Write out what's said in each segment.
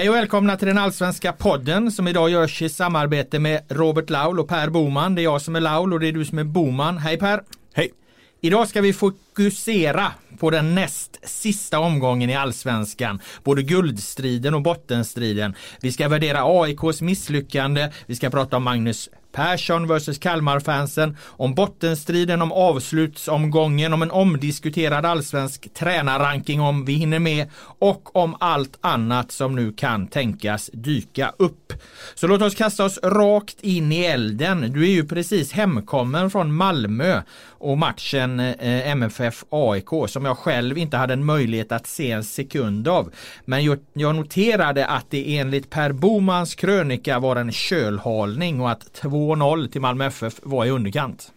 Hej och välkomna till den allsvenska podden som idag görs i samarbete med Robert Laul och Per Boman. Det är jag som är Laul och det är du som är Boman. Hej Per! Hej! Idag ska vi fokusera på den näst sista omgången i allsvenskan. Både guldstriden och bottenstriden. Vi ska värdera AIKs misslyckande. Vi ska prata om Magnus Persson vs Kalmar-fansen, om bottenstriden, om avslutsomgången, om en omdiskuterad allsvensk tränarranking om vi hinner med och om allt annat som nu kan tänkas dyka upp. Så låt oss kasta oss rakt in i elden. Du är ju precis hemkommen från Malmö och matchen eh, MFF AIK som jag själv inte hade en möjlighet att se en sekund av. Men jag, noterade att det enligt Per Bomans krönika var en kölhalning och att två 2-0 till Malmö FF var i underkant.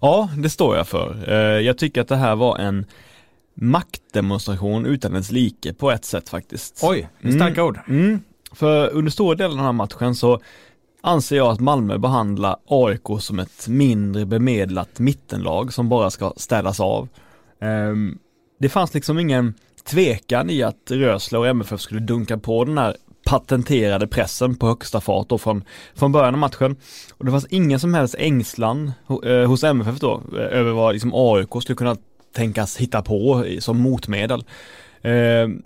Ja, det står jag för. Eh, jag tycker att det här var en maktdemonstration utan ens like på ett sätt faktiskt. Oj, starka mm. ord. Mm. För under stora delen av den här matchen så anser jag att Malmö behandlar AIK som ett mindre bemedlat mittenlag som bara ska städas av. Ehm, det fanns liksom ingen tvekan i att Rösle och MFF skulle dunka på den här patenterade pressen på högsta fart då från, från början av matchen. Och det fanns ingen som helst ängslan eh, hos MFF då eh, över vad liksom AIK skulle kunna tänkas hitta på som motmedel. Ehm,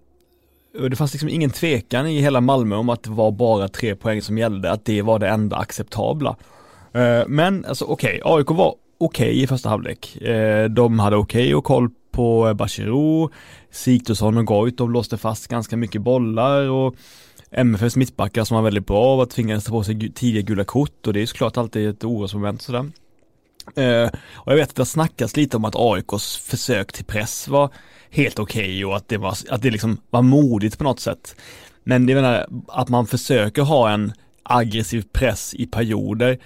det fanns liksom ingen tvekan i hela Malmö om att det var bara tre poäng som gällde, att det var det enda acceptabla. Eh, men alltså okej, okay, AIK var okej okay i första halvlek. Eh, de hade okej okay och koll på eh, Bachirou, Sigthorsson och Goit, låste fast ganska mycket bollar och MFFs mittbackar som var väldigt bra var tvingades ta på sig tidiga gula kort och det är såklart alltid ett orosmoment sådär. Uh, och jag vet att det snackas lite om att AIKs försök till press var helt okej okay och att det var, att det liksom var modigt på något sätt. Men det menar att man försöker ha en aggressiv press i perioder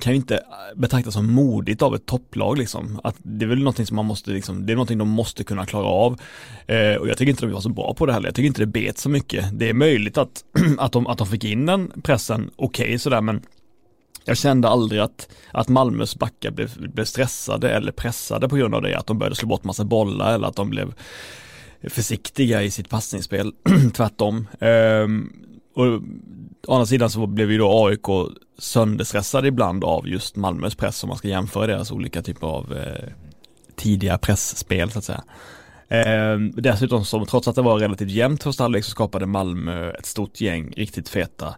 kan ju inte äh, betraktas som modigt av ett topplag liksom. Att det är väl någonting som man måste liksom, det är någonting de måste kunna klara av. Eh, och jag tycker inte de var så bra på det heller. Jag tycker inte det bet så mycket. Det är möjligt att, att, de, att de fick in den pressen okej okay, sådär men jag kände aldrig att, att Malmös backar blev, blev stressade eller pressade på grund av det, att de började slå bort massa bollar eller att de blev försiktiga i sitt passningsspel, tvärtom. Um, och å andra sidan så blev ju då AIK sönderstressade ibland av just Malmös press om man ska jämföra deras olika typer av eh, tidiga pressspel så att säga. Eh, dessutom som trots att det var relativt jämnt första halvlek så skapade Malmö ett stort gäng riktigt feta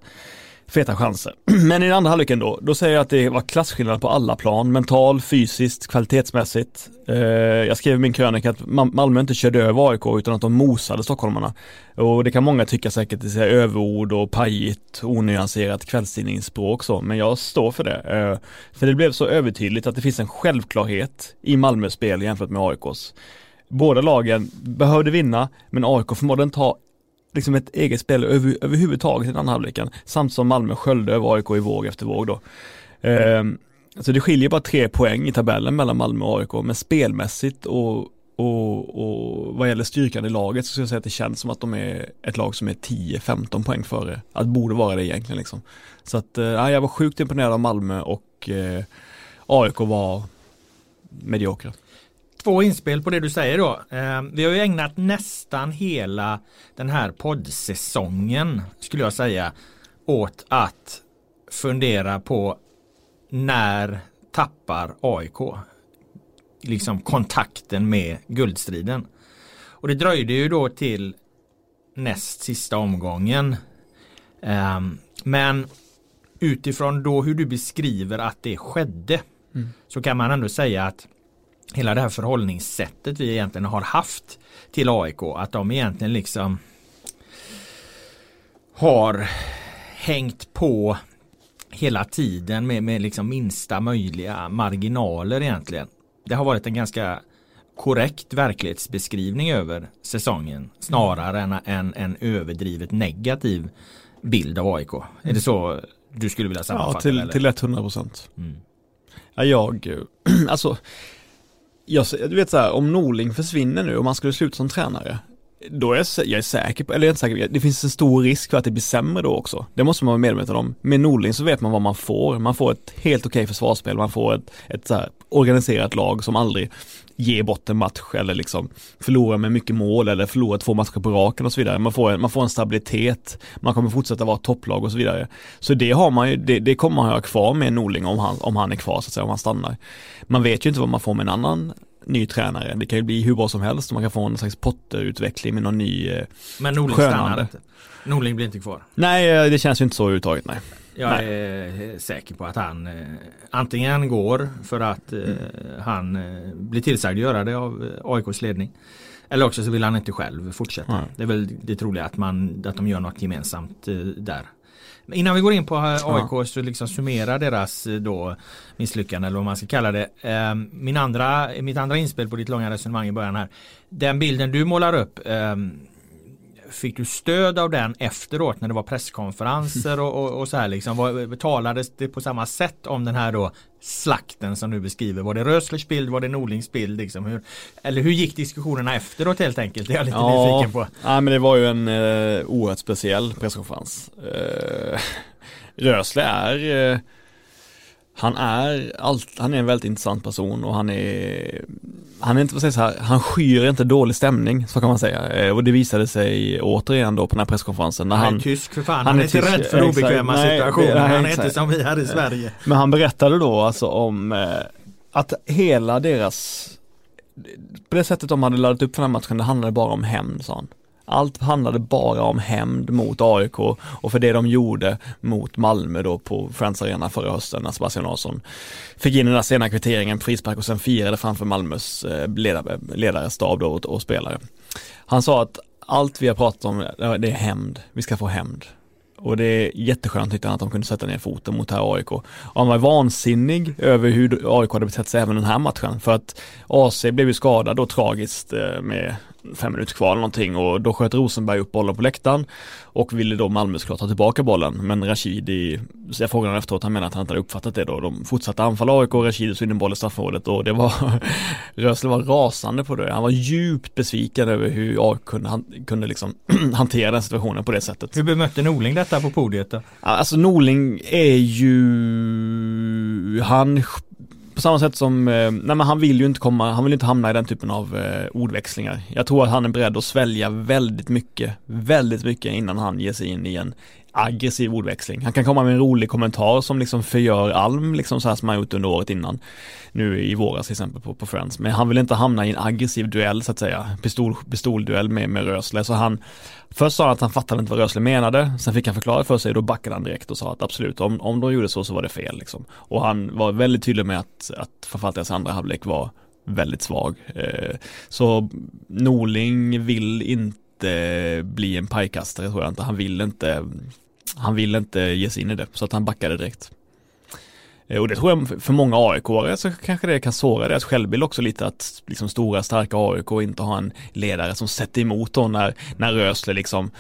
feta chanser. Men i den andra halvleken då, då säger jag att det var klasskillnad på alla plan, mental, fysiskt, kvalitetsmässigt. Eh, jag skrev i min krönika att Malmö inte körde över AIK utan att de mosade stockholmarna. Och det kan många tycka säkert, det är överord och pajigt, onyanserat kvällstidningsspråk så, men jag står för det. Eh, för det blev så övertydligt att det finns en självklarhet i Malmös spel jämfört med AIKs. Båda lagen behövde vinna, men AIK förmådde inte ta liksom ett eget spel över, överhuvudtaget i den andra halvleken. Samt som Malmö sköljde över AIK i våg efter våg då. Ehm, så det skiljer bara tre poäng i tabellen mellan Malmö och AIK, men spelmässigt och, och, och vad gäller styrkan i laget så skulle jag säga att det känns som att de är ett lag som är 10-15 poäng före. Att borde vara det egentligen liksom. Så att, eh, jag var sjukt imponerad av Malmö och eh, AIK var mediokra två inspel på det du säger då. Eh, vi har ju ägnat nästan hela den här poddsäsongen skulle jag säga åt att fundera på när tappar AIK liksom kontakten med guldstriden. Och det dröjde ju då till näst sista omgången. Eh, men utifrån då hur du beskriver att det skedde mm. så kan man ändå säga att hela det här förhållningssättet vi egentligen har haft till AIK. Att de egentligen liksom har hängt på hela tiden med, med liksom minsta möjliga marginaler egentligen. Det har varit en ganska korrekt verklighetsbeskrivning över säsongen snarare än en, en överdrivet negativ bild av AIK. Mm. Är det så du skulle vilja sammanfatta? Ja, till, eller? till 100 procent. Mm. Ja, jag, alltså jag, du vet så här, om Norling försvinner nu och man skulle sluta som tränare. då är jag, jag är säker på, eller jag är inte säker, det finns en stor risk för att det blir sämre då också. Det måste man vara medveten om. Med Norling så vet man vad man får. Man får ett helt okej försvarsspel, man får ett, ett så organiserat lag som aldrig ger bort en match eller liksom förlorar med mycket mål eller förlorar två matcher på raken och så vidare. Man får en, man får en stabilitet, man kommer fortsätta vara topplag och så vidare. Så det har man ju, det, det kommer man ha kvar med Norling om han, om han är kvar så att säga, om han stannar. Man vet ju inte vad man får med en annan ny tränare. Det kan ju bli hur bra som helst man kan få en slags Potter-utveckling med någon ny eh, Men Norling stannar inte. Norling blir inte kvar. Nej, eh, det känns ju inte så överhuvudtaget, nej. Jag nej. är säker på att han eh, antingen går för att mm. han eh, blir tillsagd göra det av AIKs ledning. Eller också så vill han inte själv fortsätta. Mm. Det är väl det troliga att, man, att de gör något gemensamt där. Innan vi går in på AIK ja. så liksom summera deras då misslyckande eller vad man ska kalla det. Ehm, min andra, mitt andra inspel på ditt långa resonemang i början här. Den bilden du målar upp ehm, Fick du stöd av den efteråt när det var presskonferenser och, och, och så här liksom? Var, talades det på samma sätt om den här då slakten som du beskriver? Var det Röslers bild? Var det Norlings bild? Liksom? Hur, eller hur gick diskussionerna efteråt helt enkelt? Det är jag lite ja, nyfiken på. Ja, men det var ju en eh, oerhört speciell presskonferens. Eh, Rösle är eh, han är, allt, han är en väldigt intressant person och han är, han är inte, vad säger så här, han skyr inte dålig stämning, så kan man säga. Eh, och det visade sig återigen då på den här presskonferensen. När han, han är tysk för fan, han, han är, inte tysk, rädd för obekväma nej, situationer, nej, han är inte som vi här i Sverige. Men han berättade då alltså om eh, att hela deras, på det sättet de hade laddat upp för den här matchen, det handlade bara om hämnd sa han. Allt handlade bara om hämnd mot AIK och för det de gjorde mot Malmö då på Friends Arena förra hösten när Sebastian Larsson fick in den där sena kvitteringen på frispark och sen firade framför Malmös eh, ledare, ledarstab då och, och spelare. Han sa att allt vi har pratat om, det är hämnd, vi ska få hämnd. Och det är jätteskönt tyckte han att de kunde sätta ner foten mot det här AIK. Och han var vansinnig över hur AIK hade betett sig även den här matchen. För att AC blev ju skadad då tragiskt eh, med fem minuter kvar eller någonting och då sköt Rosenberg upp bollen på läktaren och ville då Malmö såklart ta tillbaka bollen men Rashidi, jag frågade honom efteråt, han menar att han inte hade uppfattat det då. De fortsatte anfalla AIK och Rashidi så in en boll i straffområdet och det var Rösle var rasande på det. Han var djupt besviken över hur AIK kunde, kunde liksom hantera den situationen på det sättet. Hur bemötte Norling detta på podiet då? Alltså Norling är ju han på samma sätt som, eh, nej men han vill ju inte komma, han vill inte hamna i den typen av eh, ordväxlingar. Jag tror att han är beredd att svälja väldigt mycket, väldigt mycket innan han ger sig in i en aggressiv ordväxling. Han kan komma med en rolig kommentar som liksom förgör Alm, liksom så här som han gjort under året innan. Nu i våras till exempel på, på Friends. Men han vill inte hamna i en aggressiv duell så att säga. Pistol, pistolduell med, med Rösle. Så han, först sa han att han fattade inte vad Rösle menade. Sen fick han förklara för sig och då backade han direkt och sa att absolut, om, om de gjorde så så var det fel liksom. Och han var väldigt tydlig med att, att framförallt deras andra halvlek var väldigt svag. Eh, så Norling vill inte bli en pajkastare tror jag inte. Han vill inte han ville inte ge sig in i det, så att han backade direkt. Eh, och det tror jag för många aik så kanske det kan såra deras självbild också lite att liksom stora starka AIK inte har en ledare som sätter emot då när, när Rösle liksom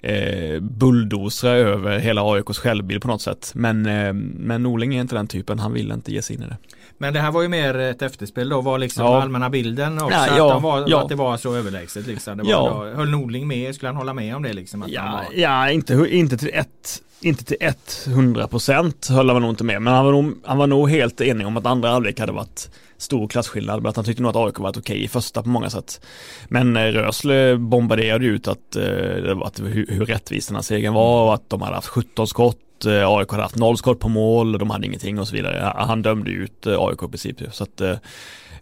eh, bulldozrar över hela AIKs självbild på något sätt. Men, eh, men Norling är inte den typen, han vill inte ge sig in i det. Men det här var ju mer ett efterspel då, var liksom ja. allmänna bilden också ja, ja, att, var, ja. att det var så överlägset liksom. Det var höll Norling med, skulle han hålla med om det liksom? Att ja, var... ja inte, inte till ett inte till 100 procent höll han nog inte med, men han var, nog, han var nog helt enig om att andra halvlek hade varit stor klasskillnad, men att han tyckte nog att AIK varit okej okay i första på många sätt. Men eh, Rösle bombarderade ut att, eh, att hur, hur rättvis den här segern var och att de hade haft 17 skott Eh, AIK hade haft noll skott på mål, de hade ingenting och så vidare. Han dömde ut eh, AIK i princip. Så att eh,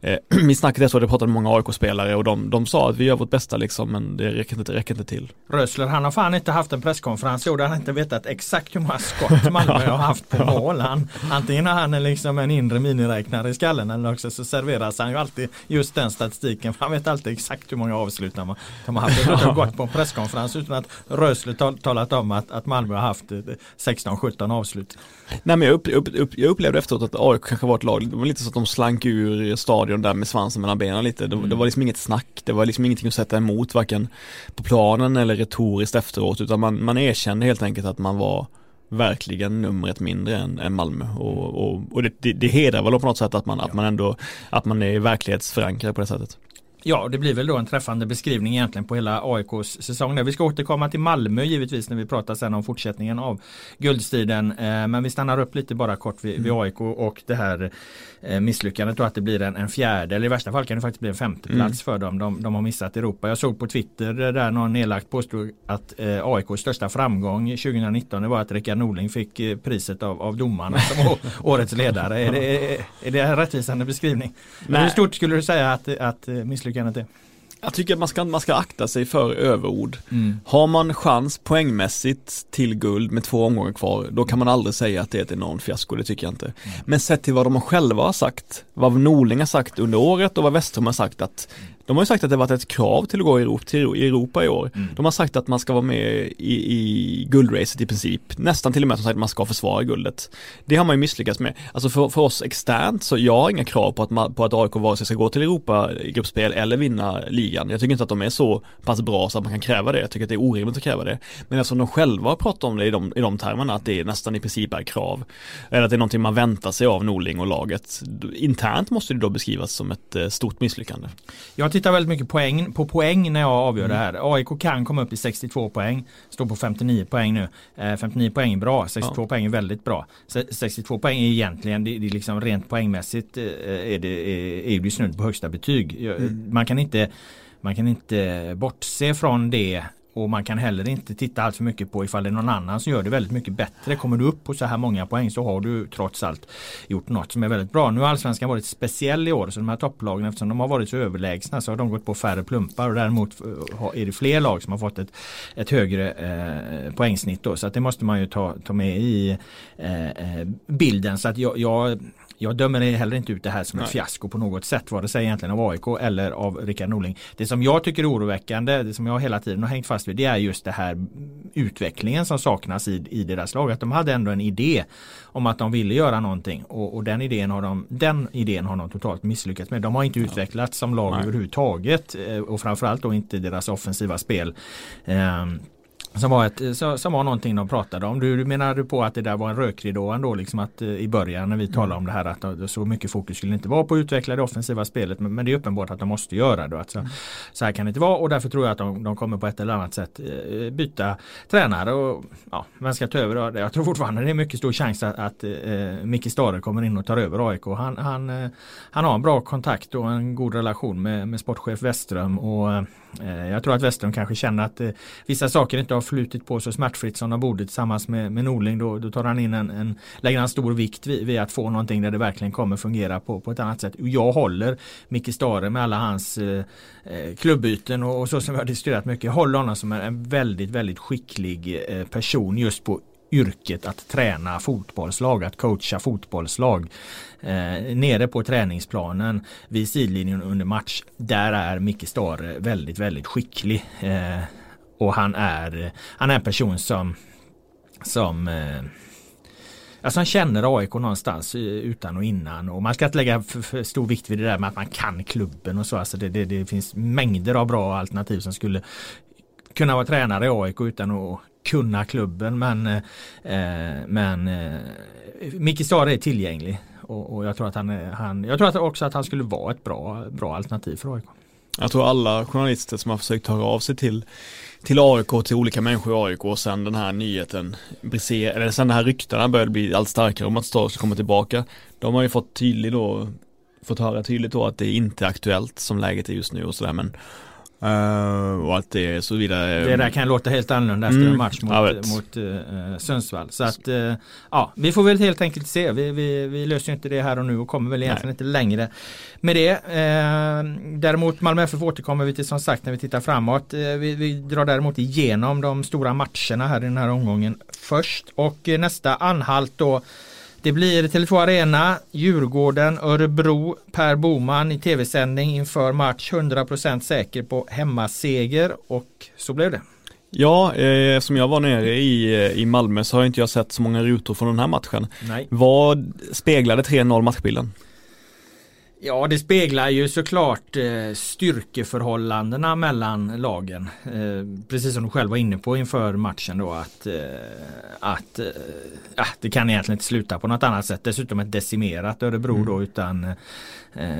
eh, mitt snack är så, det pratade med många AIK-spelare och de, de sa att vi gör vårt bästa liksom, men det räcker inte, det räcker inte till. Rösler, han har fan inte haft en presskonferens, jo, han har inte vetat exakt hur många skott Malmö har haft på mål. Han, antingen har han liksom en inre miniräknare i skallen eller också så serveras han ju alltid just den statistiken. Han vet alltid exakt hur många avslut de har haft. Jag har gått på en presskonferens utan att Rösler tal, talat om att, att Malmö har haft 16-17 eh, avslut. Nej men jag, upp, upp, upp, jag upplevde efteråt att AIK kanske var ett lag, det var lite så att de slank ur stadion där med svansen mellan benen lite. Det, mm. det, var liksom inget snack, det var liksom ingenting att sätta emot varken på planen eller retoriskt efteråt utan man, man erkände helt enkelt att man var verkligen numret mindre än, än Malmö och, och, och det, det, det hedrar väl på något sätt att man, ja. att man ändå, att man är verklighetsförankrad på det sättet. Ja, det blir väl då en träffande beskrivning egentligen på hela AIKs säsong. Vi ska återkomma till Malmö givetvis när vi pratar sen om fortsättningen av guldstriden. Eh, men vi stannar upp lite bara kort vid, vid mm. AIK och det här eh, misslyckandet och att det blir en, en fjärde eller i värsta fall kan det faktiskt bli en femte plats mm. för dem. De, de, har missat Europa. Jag såg på Twitter där någon nedlagt påstod att eh, AIKs största framgång 2019 var att Rickard Norling fick priset av, av domarna som årets ledare. Är det, är det en rättvisande beskrivning? Hur stort skulle du säga att, att misslyckandet misslyckandet är? Jag tycker att man ska, man ska akta sig för överord. Mm. Har man chans poängmässigt till guld med två omgångar kvar, då kan man aldrig säga att det är ett enormt fiasko, det tycker jag inte. Mm. Men sett till vad de själva har sagt, vad Norling har sagt under året och vad Westholm har sagt att de har ju sagt att det varit ett krav till att gå i Europa, till Europa i år. Mm. De har sagt att man ska vara med i, i guldracet i princip. Nästan till och med som sagt att man ska försvara guldet. Det har man ju misslyckats med. Alltså för, för oss externt så jag har inga krav på att, man, på att AIK vare sig ska gå till Europa gruppspel eller vinna ligan. Jag tycker inte att de är så pass bra så att man kan kräva det. Jag tycker att det är orimligt att kräva det. Men eftersom de själva har pratat om det i de, i de termerna att det nästan i princip är krav. Eller att det är någonting man väntar sig av Norling och laget. Internt måste det då beskrivas som ett eh, stort misslyckande. Jag tittar väldigt mycket poäng, på poäng när jag avgör mm. det här. AIK kan komma upp i 62 poäng. Står på 59 poäng nu. Eh, 59 poäng är bra, 62 ja. poäng är väldigt bra. 62 poäng är egentligen, det, det är liksom rent poängmässigt eh, är det, är, är det snudd på högsta betyg. Mm. Man kan inte man kan inte bortse från det och man kan heller inte titta allt för mycket på ifall det är någon annan som gör det väldigt mycket bättre. Kommer du upp på så här många poäng så har du trots allt gjort något som är väldigt bra. Nu har allsvenskan varit speciell i år så de här topplagen eftersom de har varit så överlägsna så har de gått på färre plumpar och däremot eh, är det fler lag som har fått ett, ett högre eh, poängsnitt då. Så att det måste man ju ta, ta med i eh, eh bilden. Så att jag, jag jag dömer heller inte ut det här som Nej. ett fiasko på något sätt vare sig egentligen av AIK eller av Rickard Norling. Det som jag tycker är oroväckande, det som jag hela tiden har hängt fast vid det är just det här utvecklingen som saknas i, i deras lag. Att de hade ändå en idé om att de ville göra någonting och, och den, idén har de, den idén har de totalt misslyckats med. De har inte utvecklats som lag Nej. överhuvudtaget eh, och framförallt då inte deras offensiva spel. Um, som var, ett, som var någonting de pratade om. Du, du menar du på att det där var en rökridå ändå liksom att eh, i början när vi talade mm. om det här att så mycket fokus skulle inte vara på att utveckla det offensiva spelet men, men det är uppenbart att de måste göra det. Alltså, mm. Så här kan det inte vara och därför tror jag att de, de kommer på ett eller annat sätt eh, byta tränare och ja, vem ska ta över? Jag tror fortfarande det är mycket stor chans att, att eh, Micke Stare kommer in och tar över AIK. Han, han, eh, han har en bra kontakt och en god relation med, med sportchef Westström och eh, Eh, jag tror att Westerholm kanske känner att eh, vissa saker inte har flutit på så smärtfritt som de borde tillsammans med, med Norling. Då, då tar han in en, en lägger han stor vikt vid, vid, att få någonting där det verkligen kommer fungera på, på ett annat sätt. Och jag håller Micke Stare med alla hans eh, eh klubbyten och, och, så som vi har diskuterat mycket. Jag håller honom som en, en väldigt, väldigt skicklig eh, person just på yrket att träna fotbollslag, att coacha fotbollslag. Eh, nere på träningsplanen vid sidlinjen under match. Där är Micke Stare väldigt, väldigt skicklig. Eh, och han är, han är en person som, som eh, Alltså han känner AIK någonstans utan och innan och man ska inte lägga för, för stor vikt vid det där med att man kan klubben och så. Alltså det, det, det finns mängder av bra alternativ som skulle kunna vara tränare i AIK utan att kunna klubben men, eh, men eh, Micke Stare är tillgänglig och, och, jag tror att han, han jag tror att också att han skulle vara ett bra, bra alternativ för AIK. Jag tror alla journalister som har försökt höra av sig till till AIK, till olika människor i AIK och sen den här nyheten, eller sen den här ryktena började bli allt starkare om att Star ska komma tillbaka. De har ju fått tydligt då, fått höra tydligt då att det inte är aktuellt som läget är just nu och sådär men Uh, och allt det så vidare. Det där kan låta helt annorlunda efter mm, en match mot, mot uh, Sundsvall. Så att uh, ja, vi får väl helt enkelt se. Vi, vi, vi löser inte det här och nu och kommer väl egentligen Nej. inte längre med det. Däremot Malmö FF återkommer vi till som sagt när vi tittar framåt. Vi, vi, drar däremot igenom de stora matcherna här i den här omgången först och nästa anhalt då det blir Tele2 Arena, Djurgården, Örebro, Per Boman i tv-sändning inför match 100% säker på hemmaseger och så blev det. Ja, eh, som jag var nere i, eh, i Malmö så har inte jag sett så många rutor från den här matchen. Nej. Vad speglade 3-0 matchbilden? Ja, det speglar ju såklart eh, styrkeförhållandena mellan lagen. Eh, precis som du själv var inne på inför matchen då att, eh, att eh, det kan egentligen inte sluta på något annat sätt. Dessutom ett decimerat Örebro mm. då utan,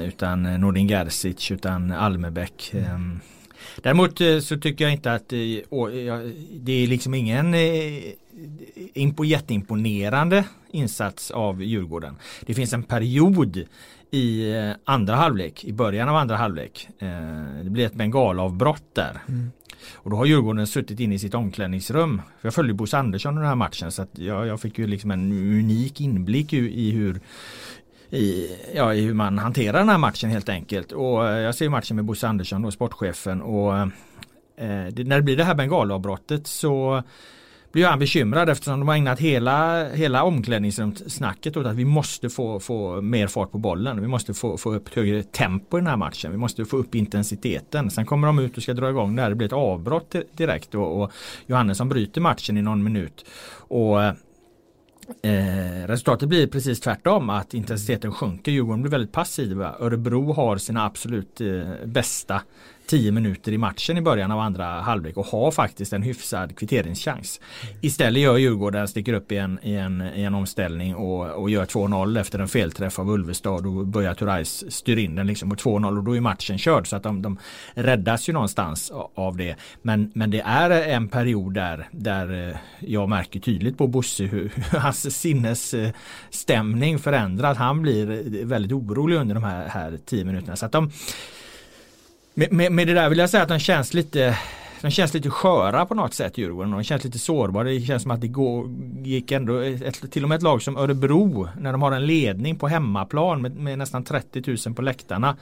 utan Nordin Gerzic, utan Almebäck. Mm. Ehm, däremot så tycker jag inte att det är liksom ingen impo, jätteimponerande insats av Djurgården. Det finns en period i eh, andra halvlek, i början av andra halvlek. Eh, det blir ett bengalavbrott där. Mm. Och då har Djurgården suttit inne i sitt omklädningsrum. Jag följde Bosse Andersson i den här matchen så att jag, jag fick ju liksom en unik inblick i hur i, ja, i hur man hanterar den här matchen helt enkelt. Och eh, jag ser matchen med Bosse Andersson och sportchefen och eh, det, när det blir det här bengalavbrottet så blir han bekymrad eftersom de har ägnat hela, hela omklädningsrumssnacket åt att vi måste få, få mer fart på bollen. Vi måste få, få upp högre tempo i den här matchen. Vi måste få upp intensiteten. Sen kommer de ut och ska dra igång det här. Det blir ett avbrott direkt och, och Johannesson bryter matchen i någon minut. Och Eh, resultatet blir precis tvärtom att intensiteten sjunker. Djurgården blir väldigt passiva. Örebro har sina absolut eh, bästa 10 minuter i matchen i början av andra halvlek och har faktiskt en hyfsad kvitteringschans. Istället gör Djurgården, sticker upp i en, i en, i en omställning och, och gör 2-0 efter en felträff av Ulvestad och börjar Turais styr in den liksom på 2-0 och då är matchen körd så att de, de räddas ju någonstans av det. Men, men det är en period där, där eh, jag märker tydligt på Bosse hur, hur hans sinnesstämning förändras. Han blir väldigt orolig under de här, här 10 minuterna. Så att de med, med, med, det där vill jag säga att de känns lite de känns lite sköra på något sätt Djurgården. De känns lite sårbara. Det känns som att det går, gick ändå ett, till och med ett lag som Örebro när de har en ledning på hemmaplan med, med nästan 30 000 på läktarna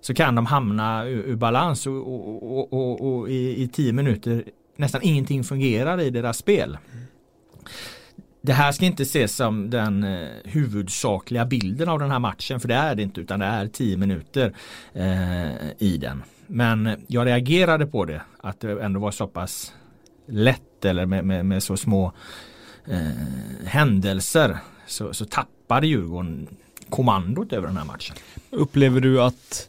så kan de hamna ur, ur balans och, och, och, och i, i tio minuter nästan ingenting fungerar i deras spel. Det här ska inte ses som den eh, huvudsakliga bilden av den här matchen för det är det inte utan det är tio minuter eh, i den. Men jag reagerade på det att det ändå var så pass lätt eller med, med, med så små eh, händelser så, så tappade Djurgården kommandot över den här matchen. Upplever du att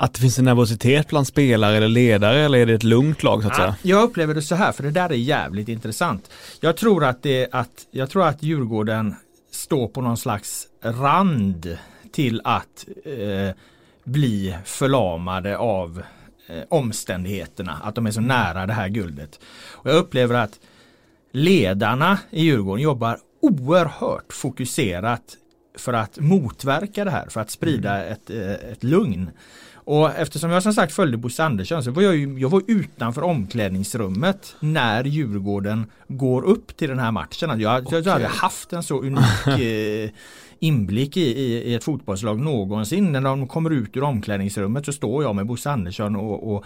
att det finns en nervositet bland spelare eller ledare eller är det ett lugnt lag så att ja, säga? Jag upplever det så här för det där är jävligt intressant. Jag tror att det att jag tror att Djurgården står på någon slags rand till att eh, bli förlamade av eh, omständigheterna. Att de är så nära det här guldet. Och jag upplever att ledarna i Djurgården jobbar oerhört fokuserat för att motverka det här, för att sprida mm. ett, eh, ett lugn. Och eftersom jag som sagt följde Bosse Andersson så var jag ju jag var utanför omklädningsrummet när Djurgården går upp till den här matchen. Jag, okay. jag hade haft en så unik eh, inblick i, i, i, ett fotbollslag någonsin. När de kommer ut ur omklädningsrummet så står jag med Bosse Andersson och, och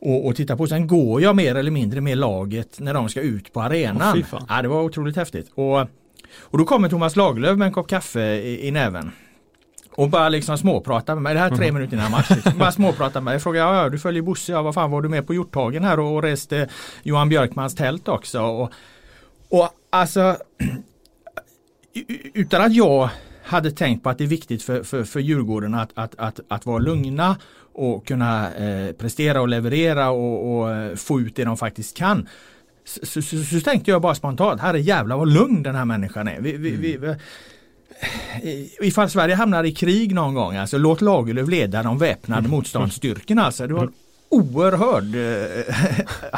och, och titta på. Sen går jag mer eller mindre med laget när de ska ut på arenan. Oh, ja, det var otroligt häftigt. Och, och då kommer Thomas Lagerlöf med en kopp kaffe i, i näven. Och bara liksom småprata med mig. Det här är tre mm. minuter innan match. Liksom. Bara småprata med mig. Jag frågar, ja, du följer Bosse, ja, vad fan var du med på Hjorthagen här och, och reste Johan Björkmans tält också. Och, och alltså utan att jag hade tänkt på att det är viktigt för, för, för Djurgården att, att, att, att vara lugna och kunna eh, prestera och leverera och, och, eh, få ut det de faktiskt kan. Så, så, så, så tänkte jag bara spontant, herre jävlar vad lugn den här människan är. Vi, vi, vi, mm ifall Sverige hamnar i krig någon gång, alltså låt Lagerlöf leda de väpnade mm. motståndsstyrkorna. Alltså, det var oerhörd,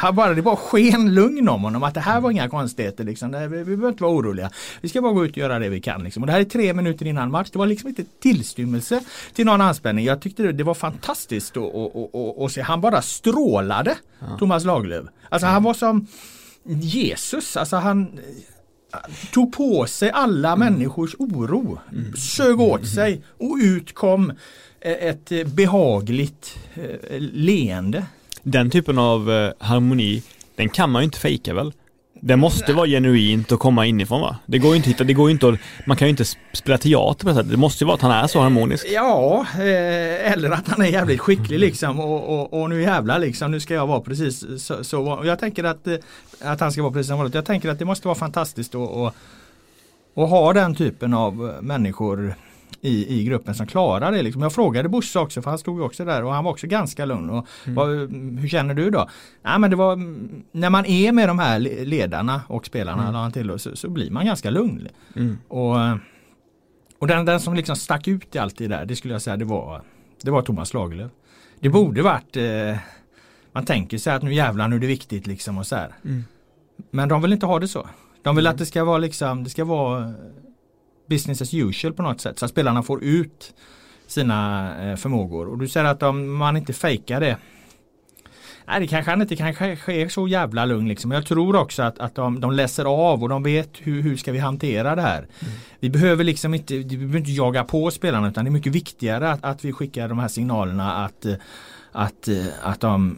eh, bara, det var sken lugn om honom att det här var inga konstigheter. Liksom. Det, vi, vi behöver inte vara oroliga. Vi ska bara gå ut och göra det vi kan. Liksom. Och det här är tre minuter innan match. Det var liksom inte tillstymmelse till någon anspänning. Jag tyckte det, det var fantastiskt att se. Han bara strålade, ja. Thomas Lagerlöf. Alltså han var som Jesus. Alltså han, tog på sig alla mm. människors oro, mm. sög åt mm. sig och ut kom eh, ett behagligt eh, leende. Den typen av eh, harmoni, den kan man ju inte fejka väl? Det måste vara genuint och komma inifrån va? Det går ju inte att hitta, det går ju inte att, man kan ju inte spela teater på det sättet. Det måste ju vara att han är så harmonisk. Ja, eh, eller att han är jävligt skicklig liksom och, och, och, nu jävlar liksom, nu ska jag vara precis så. så jag tänker att, eh, att han ska vara precis som vanligt. Jag tänker att det måste vara fantastiskt att och, och ha den typen av människor i, i gruppen som klarar det. Liksom. Jag frågade Bosse också för han stod också där och han var också ganska lugn. Och, Mm. vad, hur känner du då? Nej, men det var, när man är med de här ledarna och spelarna Mm. till, så, så blir man ganska lugn. Mm. Och, och den, den som liksom stack ut i allt det där, det skulle jag säga det var, det var Thomas Lagerlöf. Det borde varit, eh, man tänker sig att nu jävlar nu är det viktigt liksom och så här. Mm. Men de vill inte ha det så. De vill att det ska vara liksom, det ska vara business as usual på något sätt. Så att spelarna får ut sina eh, förmågor. Och du säger att om man inte fejkar det. Nej det kanske han inte kanske är så jävla lugn liksom. Men jag tror också att, att de, de läser av och de vet hur, hur ska vi hantera det här. Vi behöver liksom inte, vi behöver inte jaga på spelarna utan det är mycket viktigare att, att vi skickar de här signalerna att, eh, att, eh, att de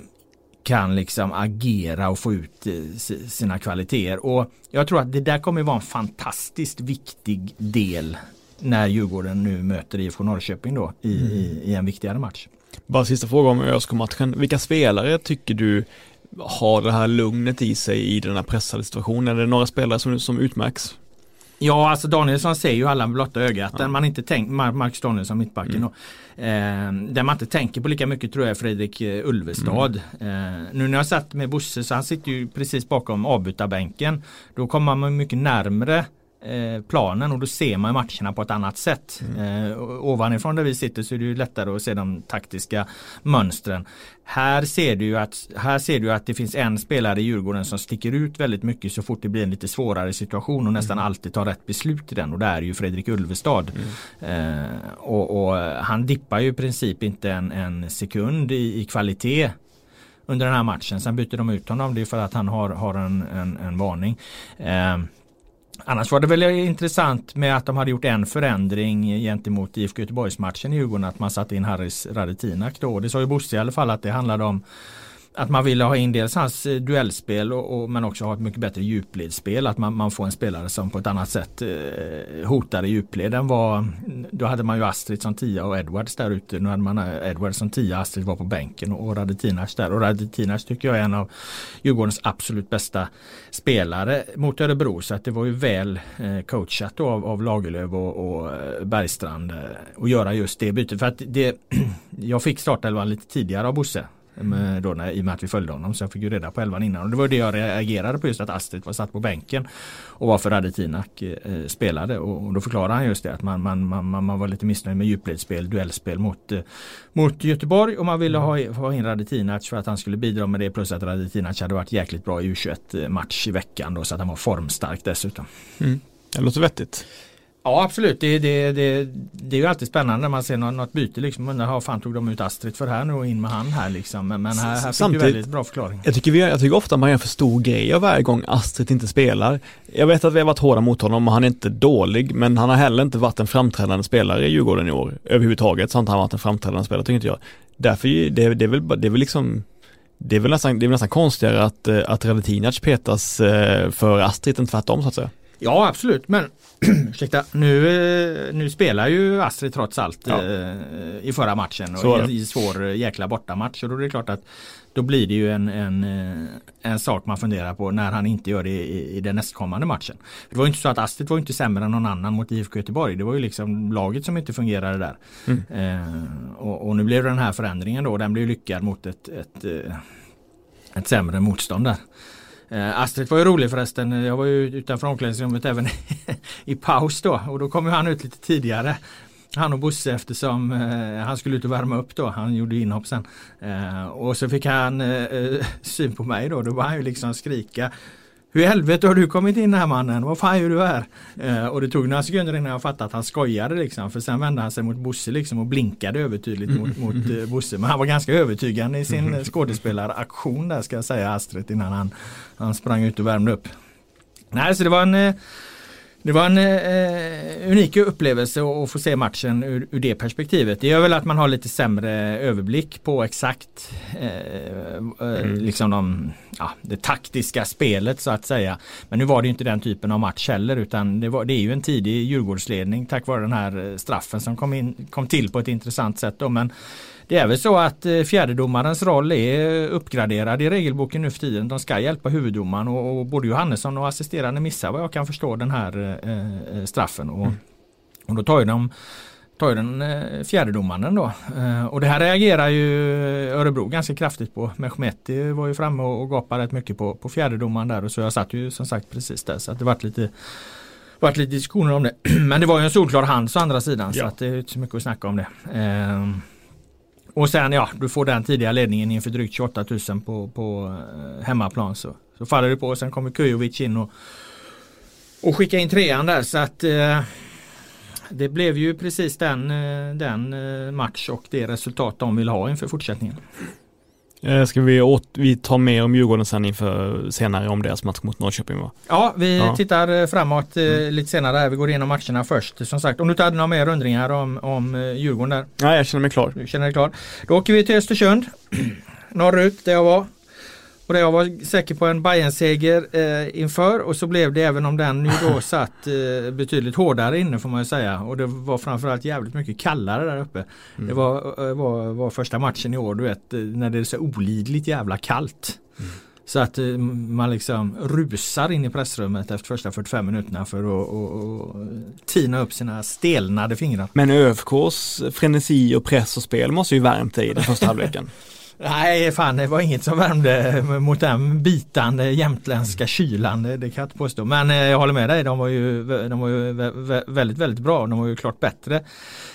kan liksom agera och få ut eh, si- sina kvaliteter. Och jag tror att det där kommer vara en fantastiskt viktig del när Djurgården nu möter IFK Norrköping då i, i, i en viktigare match. Bara sista fråga om ÖSK-matchen. Vilka spelare tycker du har det här lugnet i sig i den här pressade situationen? Är det några spelare som, som utmärks? Ja, alltså Danielsson ser ju alla blotta ögat. Ja. Man inte Mar- Marcus Danielsson mittbacken Mm. då. Eh, där man inte tänker på lika mycket tror jag Fredrik eh, Ulvestad. Mm. Eh, nu när jag satt med Bosse så han sitter ju precis bakom avbytarbänken. Då kommer man mycket närmre planen och då ser man matcherna på ett annat sätt. Mm. Eh, ovanifrån där vi sitter så är det ju lättare att se de taktiska mönstren. Här ser du ju att, här ser du att det finns en spelare i Djurgården som sticker ut väldigt mycket så fort det blir en lite svårare situation och nästan alltid tar rätt beslut i den och det är ju Fredrik Ulvestad. Eh, och, och han dippar ju i princip inte en, en sekund i, i kvalitet under den här matchen. Sen byter de ut honom. Det är för att han har, har en, en, en varning. Eh, Annars var det väl intressant med att de hade gjort en förändring gentemot IFK Göteborgs-matchen i Djurgården. Att man satte in Harris Radetinak då. Det sa ju Bosse i alla fall att det handlade om att man ville ha in dels hans eh, duellspel och, och, men också ha ett mycket bättre djupledsspel. Att man, man får en spelare som på ett annat sätt eh, hotar i djupled än vad då hade man ju Astrid som tia och Edwards där ute. Nu hade man eh, Edwards som tia, Astrid var på bänken och, Radetinac där. Och Radetinac tycker jag är en av Djurgårdens absolut bästa spelare mot Örebro. Så att det var ju väl eh, coachat av, av Lagerlöf och, och eh, Bergstrand att göra just det bytet. För att det, jag fick startelvan lite tidigare av Bosse. Med då när, I och med att vi följde honom så jag fick ju reda på elvan innan. Och det var det jag reagerade på just att Astrid var satt på bänken. Och varför Radetinac eh, spelade. Och, och då förklarade han just det att man, man, man, man, man var lite missnöjd med djupledsspel, duellspel mot, eh, mot Göteborg. Och man ville ha, ha in Radetinac för att han skulle bidra med det. Plus att Radetinac hade varit jäkligt bra i U21 match i veckan då så att han var formstark dessutom. Mm. Det låter vettigt. Ja absolut, det, det, det, det är ju alltid spännande när man ser något, något byte liksom. Undrar vad fan tog de ut Astrid för här nu och in med han här liksom. Men, men här, här fick Samtidigt- du väldigt bra förklaring. Jag tycker, vi, jag tycker ofta man gör för stor grej av varje gång Astrid inte spelar. Jag vet att vi har varit hårda mot honom och han är inte dålig, men han har heller inte varit en framträdande spelare i Djurgården i år. Överhuvudtaget så har inte han varit en framträdande spelare, tycker inte jag. Därför, det, det, är väl, det är väl liksom det är väl nästan, det är väl nästan konstigare att, eh, att Radetinac petas eh, för Astrid än tvärtom så att säga. Ja absolut men ursäkta, nu, eh, nu spelar ju Astrid trots allt Ja. eh, i förra matchen och i, i svår eh, jäkla bortamatch och då är det klart att då blir det ju en, en, en sak man funderar på när han inte gör det i, i den nästkommande matchen. Det var ju inte så att Astrid var inte sämre än någon annan mot IFK Göteborg. Det var ju liksom laget som inte fungerade där. Mm. Eh, och, och nu blev den här förändringen då. Den blev lyckad mot ett, ett, eh, ett sämre motstånd där. Eh, Astrid var ju rolig förresten. Jag var ju utanför omklädningsrummet även i paus då och då kom ju han ut lite tidigare. Han och Bosse eftersom eh, han skulle ut och värma upp då. Han gjorde inhopp sen. Eh, och så fick han eh, eh syn på mig då. Då var han ju liksom skrika. Hur i helvete har du kommit in här mannen? Vad fan gör du här? Eh, och det tog några sekunder innan jag fattade att han skojade liksom. För sen vände han sig mot Bosse liksom och blinkade övertydligt mot, mot eh, Bosse. Men han var ganska övertygande i sin eh, skådespelaraktion där ska jag säga Astrid innan han, han sprang ut och värmde upp. Nej, så det var en eh, det var en eh, unik upplevelse att få se matchen ur, ur det perspektivet. Det gör väl att man har lite sämre överblick på exakt eh, eh, liksom de, ja, det taktiska spelet så att säga. Men nu var det ju inte den typen av match heller utan det, var, det är ju en tidig Djurgårdsledning tack vare den här eh, straffen som kom, in, kom till på ett intressant sätt. Då. Men det är väl så att eh, fjärdedomarens roll är uppgraderad i regelboken nu för tiden. De ska hjälpa huvuddomaren och, och både Johannesson och assisterande missar vad jag kan förstå den här eh, eh, straffen. Och, och då tar ju de tar ju den eh, fjärde domaren då. Eh, och det här reagerar ju Örebro ganska kraftigt på. Mehmeti var ju framme och, gapade rätt mycket på, på fjärde domaren där och så jag satt ju som sagt precis där så att det vart lite varit lite diskussioner om det. Men det var ju en solklar hand å andra sidan ja. så att det är inte så mycket att snacka om det. Och sen ja, du får den tidiga ledningen inför drygt 28 000 på, på eh, hemmaplan så, så faller det på och sen kommer Kujovic in och, och skickar in trean där så att eh, det blev ju precis den, eh, den eh, match och det resultat de vill ha inför fortsättningen. Eh, ska vi, åt, vi ta mer om Djurgården sen inför senare om deras match mot Norrköping va? Ja, vi ja. tittar framåt mm. lite senare. Vi går igenom matcherna först. Som sagt, om du inte hade några mer undringar om, om Djurgården där? Nej, jag känner mig klar. Du känner dig klar. Då åker vi till Östersund. Norrut där jag var. Och jag var säker på en Bayern-seger eh, inför och så blev det även om den ju då satt eh, betydligt hårdare inne får man ju säga. Och det var framförallt jävligt mycket kallare där uppe. Mm. Det var, eh, var, var, första matchen i år du vet eh, när det är så olidligt jävla kallt. Mm. Så att eh, man liksom rusar in i pressrummet efter första 45 minuterna för att och, och, tina upp sina stelnade fingrar. Men ÖFKs frenesi och press och spel måste ju värmt dig i den första halvleken. Nej, fan det var inget som värmde mot den bitande jämtländska kylan. Det, det kan jag inte påstå. Men eh, jag håller med dig, de var ju, de var ju väldigt, väldigt bra. De var ju klart bättre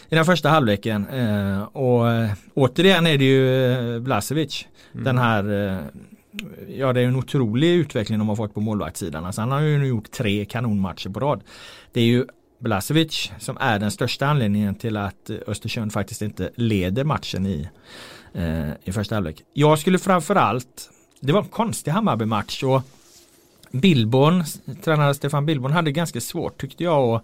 i den första halvleken. Eh, och eh, återigen är det ju Blasevic. Mm. Den här Ja det är en otrolig utveckling de har fått på målvaktssidan. Alltså han har ju nu gjort tre kanonmatcher på rad. Det är ju Blasevic som är den största anledningen till att Östersund faktiskt inte leder matchen i eh, i första halvlek. Jag skulle framförallt, det var en konstig Hammarby-match och Billborn, tränare Stefan Billborn hade ganska svårt tyckte jag att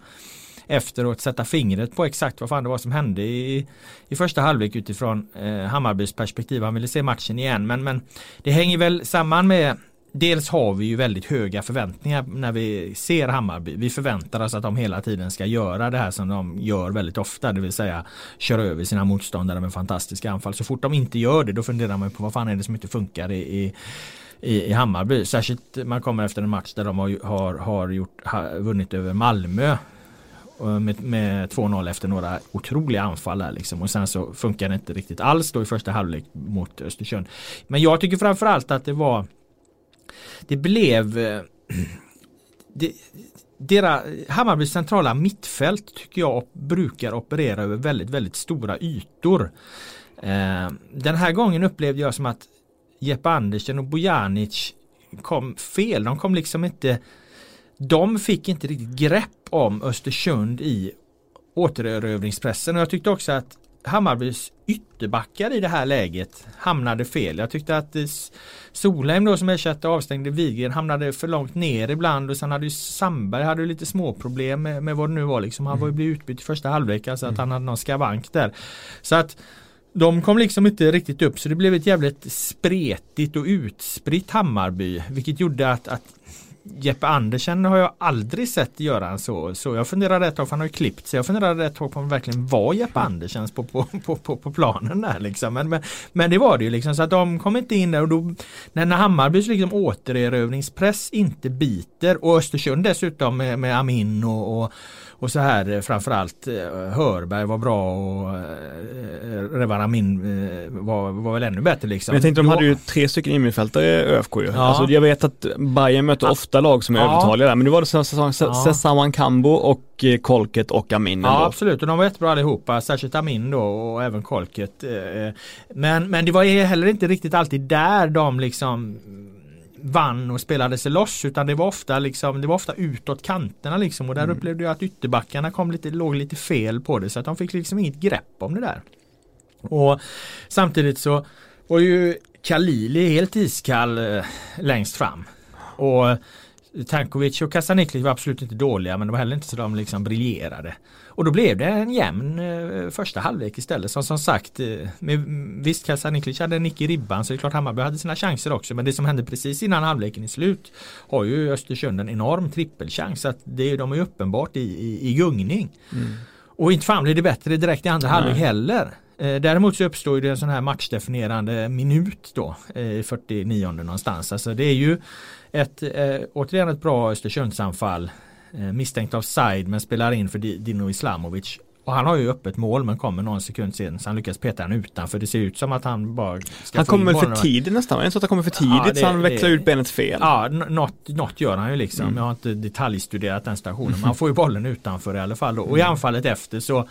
efteråt sätta fingret på exakt vad fan det var som hände i, i första halvlek utifrån eh, Hammarbys perspektiv. Han ville se matchen igen men, men det hänger väl samman med Dels har vi ju väldigt höga förväntningar när vi ser Hammarby. Vi förväntar oss att de hela tiden ska göra det här som de gör väldigt ofta. Det vill säga köra över sina motståndare med fantastiska anfall. Så fort de inte gör det då funderar man på vad fan är det som inte funkar i, i i, i Hammarby. Särskilt man kommer efter en match där de har, har, har gjort, har vunnit över Malmö med, med 2-0 efter några otroliga anfall där liksom. Och sen så funkar det inte riktigt alls då i första halvlek mot Östersund. Men jag tycker framförallt att det var det blev eh, det, deras, Hammarbys centrala mittfält tycker jag brukar operera över väldigt, väldigt stora ytor. Eh, den här gången upplevde jag som att Jeppe Andersen och Bojanic kom fel. De kom liksom inte De fick inte riktigt grepp om Östersund i återerövringspressen och jag tyckte också att Hammarbys ytterbackar i det här läget hamnade fel. Jag tyckte att Solheim då som ersatte avstängde Wigren hamnade för långt ner ibland och sen hade ju Sandberg hade lite småproblem med, med vad det nu var liksom. Han var ju mm. blivit utbytt i första halvlek, alltså att mm. han hade någon skavank där. Så att de kom liksom inte riktigt upp så det blev ett jävligt spretigt och utspritt Hammarby vilket gjorde att, att Jeppe Andersen har jag aldrig sett göra så. Så jag funderade ett tag, för han har ju klippt sig. Jag funderade ett tag på om det verkligen var Jeppe Andersen på, på, på, på, på planen där liksom. Men, men, men, det var det ju liksom så att de kom inte in där och då när, när Hammarbys liksom återerövringspress inte biter och Östersund dessutom med, med Amin och, och och så här eh, framförallt eh, Hörberg var bra och eh, Revaramin var, var väl ännu bättre liksom. Men jag tänkte de hade ju tre stycken innermittfältare i ÖFK ju. Ja. Alltså, jag vet att Bayern möter ja. ofta lag som är ja. övertaliga där men nu var det Sessawan Kambo och Kolket och Amin Ja absolut och de var jättebra allihopa, särskilt Amin då och även Kolket. Men, men det var heller inte riktigt alltid där de liksom vann och spelade sig loss utan det var ofta liksom det var ofta utåt kanterna liksom och där mm. upplevde jag att ytterbackarna kom lite, låg lite fel på det så att de fick liksom inget grepp om det där. Och samtidigt så var ju Kalili helt iskall eh, längst fram. Och Tankovic och Kasaniklic var absolut inte dåliga men det var heller inte så de liksom briljerade. Och då blev det en jämn eh, första halvlek istället. Som som sagt, eh, med, visst Kasaniklic hade en nick i ribban så det är klart Hammarby hade sina chanser också. Men det som hände precis innan halvleken är slut har ju Östersund en enorm trippelchans. Så att det, de är ju uppenbart i, i, i gungning. Mm. Och inte fan blir det bättre direkt i andra halvlek heller. Eh, däremot så uppstår det en sån här matchdefinierande minut då i 49 någonstans. Alltså det är ju ett, eh, återigen ett bra Östersundsanfall. Eh, misstänkt offside men spelar in för Dino Islamovic Och han har ju öppet mål men kommer någon sekund sen så han lyckas peta den utanför. Det ser ut som att han bara Han kommer väl för tidigt nästan? Det så att han kommer för tidigt ja, det, så han växlar det, ut benet fel? Ja, något, något gör han ju liksom. Mm. Jag har inte detaljstuderat den stationen. Men han får ju bollen utanför i alla fall. Och i mm. anfallet efter så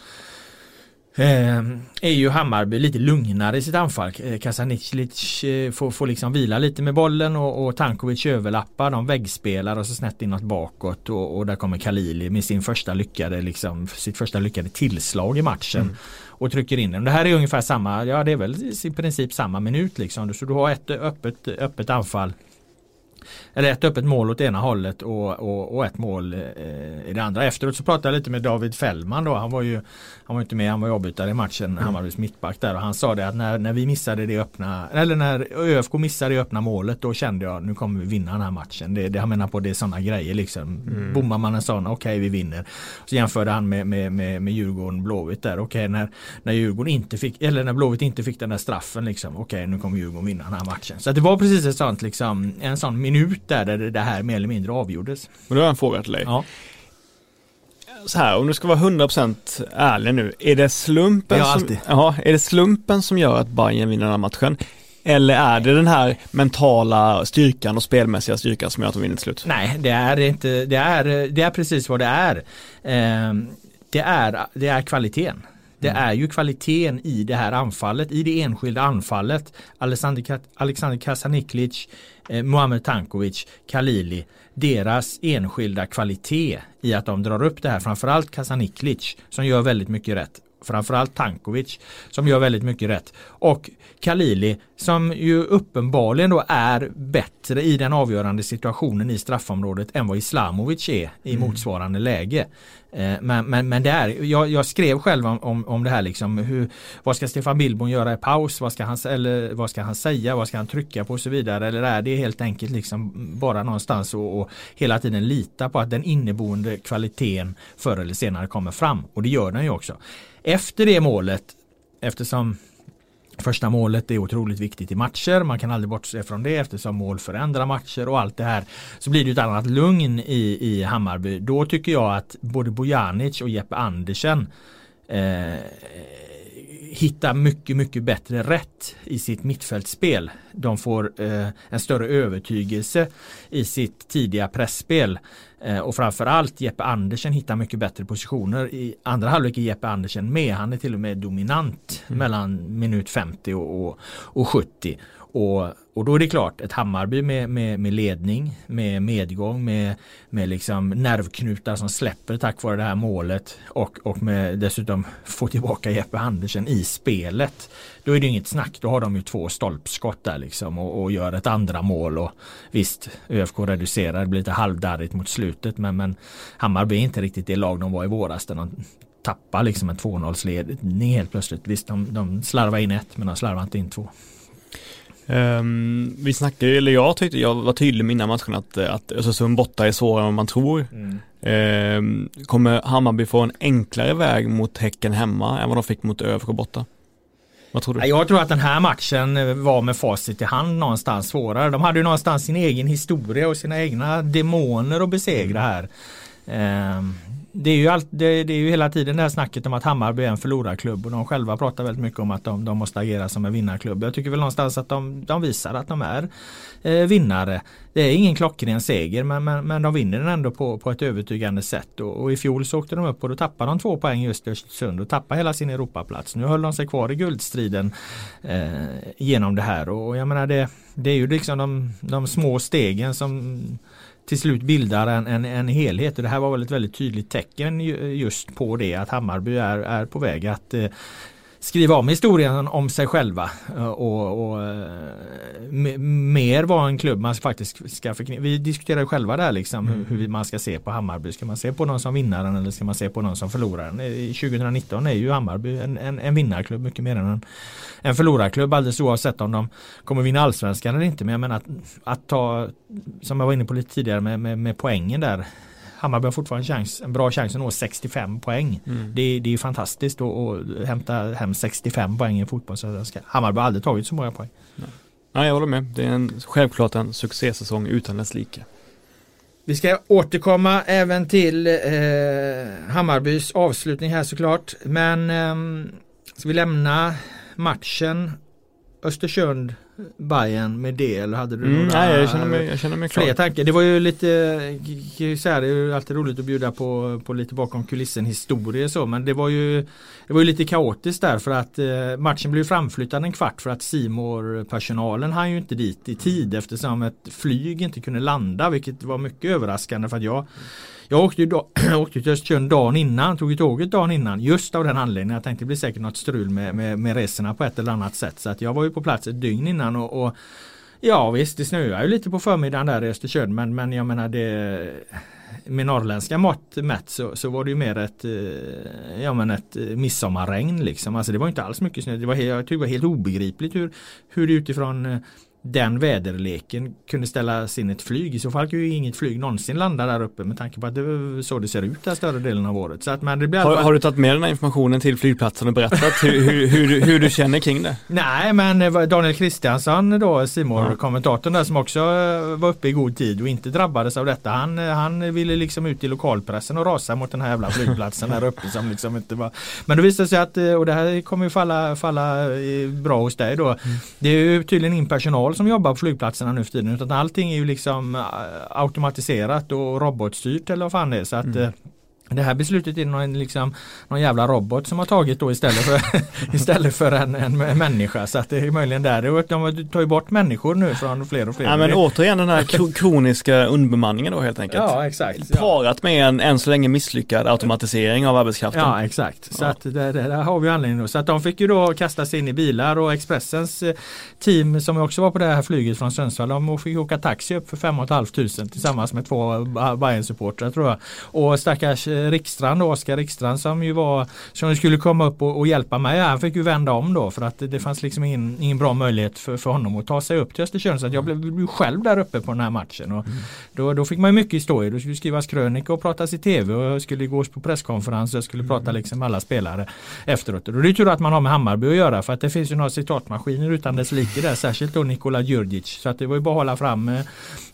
Eh, är ju Hammarby lite lugnare i sitt anfall. Eh, Kasanicic eh, får, får liksom vila lite med bollen och, och Tankovic överlappar. De väggspelar och så snett inåt bakåt och, och där kommer Kalili med sin första lyckade, liksom, sitt första lyckade tillslag i matchen. Mm. Och trycker in den. Det här är ungefär samma, ja det är väl i princip samma minut liksom. Så du har ett öppet, öppet anfall eller ett öppet mål åt ena hållet och, och, och ett mål eh, i det andra. Efteråt så pratade jag lite med David Fällman då. Han var ju han var inte med, han var avbytare i matchen, mm. Hammarbys mittback där och han sa det att när, när vi missade det öppna, eller när ÖFK missade det öppna målet då kände jag nu kommer vi vinna den här matchen. Det, det han menar på det är sådana grejer liksom. Mm. Bommar man en sån, okej okay, vi vinner. Så jämförde han med, med, med, med Djurgården Blåvitt där. Okej okay, när, när Djurgården inte fick, eller när Blåvitt inte fick den där straffen liksom. Okej okay, nu kommer Djurgården vinna den här matchen. Så det var precis ett sånt liksom, en sån minut där, där det här mer eller mindre avgjordes. Men då har jag en fråga till dig. Ja. Så här, om du ska vara 100% ärlig nu, är det slumpen, som, ja, är det slumpen som gör att Bayern vinner den här matchen? Eller är det den här mentala styrkan och spelmässiga styrkan som gör att de vinner till slut? Nej, det är inte, det är, det är precis vad det är. Eh, det är, det är kvaliteten. Det mm. är ju kvaliteten i det här anfallet, i det enskilda anfallet. Alexander, Alexander Kasaniklic, eh, Muamer Tankovic, Kalili. Deras enskilda kvalitet i att de drar upp det här. Framförallt Kasaniklic som gör väldigt mycket rätt framförallt Tankovic som gör väldigt mycket rätt och Kalili som ju uppenbarligen då är bättre i den avgörande situationen i straffområdet än vad Islamovic är i mm. motsvarande läge. Eh, men, men, men det är, jag, jag skrev själv om, om, om, det här liksom, hur, vad ska Stefan Billborn göra i paus, vad ska, han, eller, vad ska han säga, vad ska han trycka på och så vidare. Eller är det helt enkelt liksom bara någonstans och, och hela tiden lita på att den inneboende kvaliteten förr eller senare kommer fram. Och det gör den ju också. Efter det målet, eftersom Första målet är otroligt viktigt i matcher. Man kan aldrig bortse från det eftersom mål förändrar matcher och allt det här. Så blir det ett annat lugn i, i Hammarby. Då tycker jag att både Bojanic och Jeppe Andersen eh, hittar mycket, mycket bättre rätt i sitt mittfältspel. De får eh, en större övertygelse i sitt tidiga pressspel Eh, och framförallt Jeppe Andersen hittar mycket bättre positioner. I andra halvlek är Jeppe Andersen med. Han är till och med dominant mm. mellan minut 50 och, och, och 70. Och, och då är det klart, ett Hammarby med, med, med ledning, med medgång, med, med liksom nervknutar som släpper tack vare det här målet och, och med dessutom få tillbaka Jeppe Andersen i spelet. Då är det inget snack, då har de ju två stolpskott där liksom och, och gör ett andra mål och visst, ÖFK reducerar, det blir lite halvdarrigt mot slutet men, men Hammarby är inte riktigt det lag de var i våras där de tappar liksom en 2-0 ledning helt plötsligt. Visst, de, de slarvar in ett men de slarvar inte in två. Um, vi snackade, eller jag tyckte jag var tydlig med innan matchen att, att Östersund borta är svårare än man tror. Mm. Um, kommer Hammarby få en enklare väg mot Häcken hemma än vad de fick mot ÖFK borta? Vad tror du? Jag tror att den här matchen var med facit i hand någonstans svårare. De hade ju någonstans sin egen historia och sina egna demoner att besegra här. Um, det är, ju allt, det, det, är ju hela tiden det här snacket om att Hammarby är en förlorarklubb och de själva pratar väldigt mycket om att de, de måste agera som en vinnarklubb. Jag tycker väl någonstans att de, de visar att de är eh, vinnare. Det är ingen klockren seger men, men, men de vinner den ändå på, på ett övertygande sätt och, och, i fjol så åkte de upp och då tappade de två poäng just i Östersund och tappade hela sin Europaplats. Nu höll de sig kvar i guldstriden eh, genom det här och jag menar det, det är ju liksom de, de små stegen som till slut bildar en, en, en helhet. Och det här var väl ett väldigt tydligt tecken eh, just på det att Hammarby är, är på väg att eh, skriva om historien om sig själva eh, och, och eh, mer vara en klubb man faktiskt ska förknippa. Vi diskuterar själva där liksom mm. hur, man ska se på Hammarby. Ska man se på någon som vinnaren eller ska man se på någon som förloraren? 2019 är ju Hammarby en, en, en vinnarklubb mycket mer än en, en förlorarklubb alldeles oavsett om de kommer vinna allsvenskan eller inte. Men jag menar att, att ta, som jag var inne på lite tidigare med, med, med poängen där Hammarby har fortfarande chans, en bra chans att nå 65 poäng. Mm. Det, det är fantastiskt att, hämta hem 65 poäng i fotbollsallsvenskan. Hammarby har aldrig tagit så många poäng. Nej. Nej, jag håller med. Det är en, självklart en succésäsong utan dess like. Vi ska återkomma även till eh, Hammarbys avslutning här såklart. Men eh, ska vi lämna matchen Östersund Bayern med det eller hade du Mm, några nej, jag känner mig, jag känner mig fler klar. tankar? Det var ju lite, ju säga, det är ju alltid roligt att bjuda på, på lite bakom kulissen historier så men det var ju Det var ju lite kaotiskt där för att eh, matchen blev framflyttad en kvart för att simor personalen hann ju inte dit i tid eftersom ett flyg inte kunde landa vilket var mycket överraskande för att jag jag åkte ju, då, åkte till Östersund dagen innan, tog ju tåget dagen innan just av den anledningen. Jag tänkte det blir säkert något strul med, med, med resorna på ett eller annat sätt. Så att jag var ju på plats ett dygn innan och, och Ja visst det snöar ju lite på förmiddagen där i Östersund men, men jag menar det med norrländska mått mätt så, så var det ju mer ett, eh, ja, men ett eh, midsommarregn liksom. Alltså det var inte alls mycket snö. Det var, helt- jag tyckte det var helt obegripligt hur, hur det utifrån eh, den väderleken kunde ställas in ett flyg. I så fall kan ju inget flyg någonsin landa där uppe med tanke på att det är så det ser ut där större delen av året. Så att, men det blir Har, fall- har du tagit med den här informationen till flygplatsen och berättat hur, hur, hur, du- hur du känner kring det? Nej men var Daniel Kristiansson då simor kommentatorn där som också eh, var uppe i god tid och inte drabbades av detta. Han, eh, han ville liksom ut i lokalpressen och rasa mot den här jävla flygplatsen där uppe som liksom inte var. Men det visade sig att, eh, och det här kommer ju falla, falla eh, bra hos dig då. Det är ju tydligen in personal som jobbar på flygplatserna nu för tiden utan allting är ju liksom eh, automatiserat och robotstyrt eller vad fan det är. Så att eh, det här beslutet är någon, liksom, någon jävla robot som har tagit då istället för, istället för en, en människa. Så att det är möjligen där. Och De tar ju bort människor nu från fler och fler. Ja, men återigen den här kro- kroniska underbemanningen då helt enkelt. ja exakt. Parat med en än så länge misslyckad automatisering av arbetskraften. Ja exakt. Så Ja. att det, det, där har vi anledning då. Så att de fick ju då kasta sig in i bilar och Expressens eh, team som också var på det här flyget från Sundsvall. De fick åka taxi upp för 5 500 tillsammans med två Ba- Bayern-supportrar tror jag. Och stackars Rickstrand då, Oskar Rickstrand som ju var som skulle komma upp och, och hjälpa mig. Han fick ju vända om då för att det, det fanns liksom ingen, ingen bra möjlighet för, för honom att ta sig upp till Östersund. Så jag blev, blev själv där uppe på den här matchen. Och då, då fick man mycket historier. Då skulle skrivas krönika och pratas i tv och jag skulle gås på presskonferens och jag skulle prata liksom med alla spelare efteråt. Och det är tur att man har med Hammarby att göra för att det finns ju några citatmaskiner utan dess like där. Särskilt då Nikola Djurdjic. Så att det var ju bara att hålla fram eh,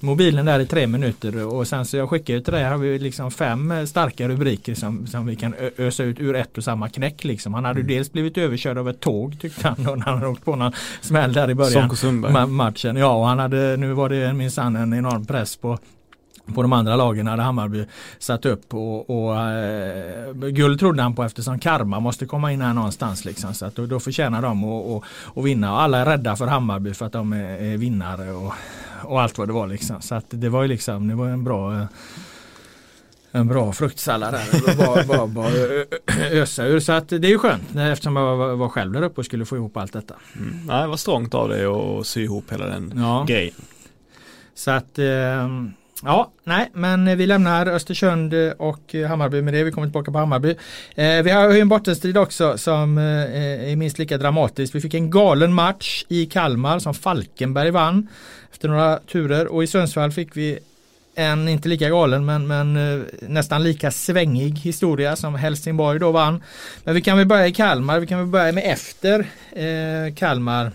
mobilen där i tre minuter och sen så jag skickar ju till dig har vi liksom fem eh, starka rubriker som, som vi kan ösa ut ur ett och samma knäck liksom. Han hade ju dels blivit överkörd av ett tåg tyckte han när han hade åkt på någon smäll där i början. Ma- matchen. Ja, och han hade, nu var det minsann en enorm press på på de andra lagen hade Hammarby satt upp och, och eh, guld trodde han på eftersom karma måste komma in här någonstans liksom. Så att då, då förtjänar de att och, och vinna och alla är rädda för Hammarby för att de är, är vinnare och, och allt vad det var liksom. Så att det var ju liksom, det var en bra eh, en bra fruktsallad där. Bara, bara, bara ösa ur. Så att det är ju skönt eftersom jag var, själv där uppe och skulle få ihop allt detta. Mm. Nej, det var strångt av dig att sy ihop hela den Ja. grejen. Så att eh, Ja, nej, men vi lämnar Östersund och Hammarby med det. Vi kommer tillbaka på Hammarby. Eh, vi har ju en bottenstrid också som eh, är minst lika dramatisk. Vi fick en galen match i Kalmar som Falkenberg vann efter några turer och i Sundsvall fick vi en inte lika galen men, men eh, nästan lika svängig historia som Helsingborg då vann. Men vi kan väl börja i Kalmar. Vi kan väl börja med efter eh, Kalmar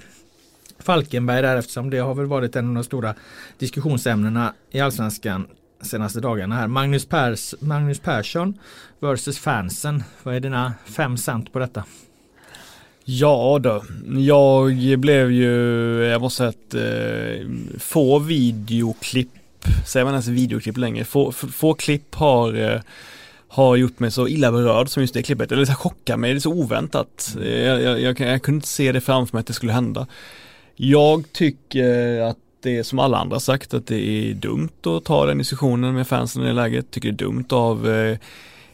Falkenberg där eftersom det har väl varit en av de stora diskussionsämnena i Allsvenskan senaste dagarna här. Magnus, Pers, Magnus Persson versus fansen. Vad är dina fem cent på detta? Ja då, jag blev ju, jag måste säga att eh, få videoklipp, säger man ens videoklipp längre, få, få, få klipp har eh, har gjort mig så illa berörd som just det klippet, eller så chockar mig, det är så oväntat. Eh, jag, jag, jag, jag kunde inte se det framför mig att det skulle hända. Jag tycker att det är som alla andra sagt att det är dumt att ta den diskussionen med fansen i det läget. Tycker det är dumt av eh,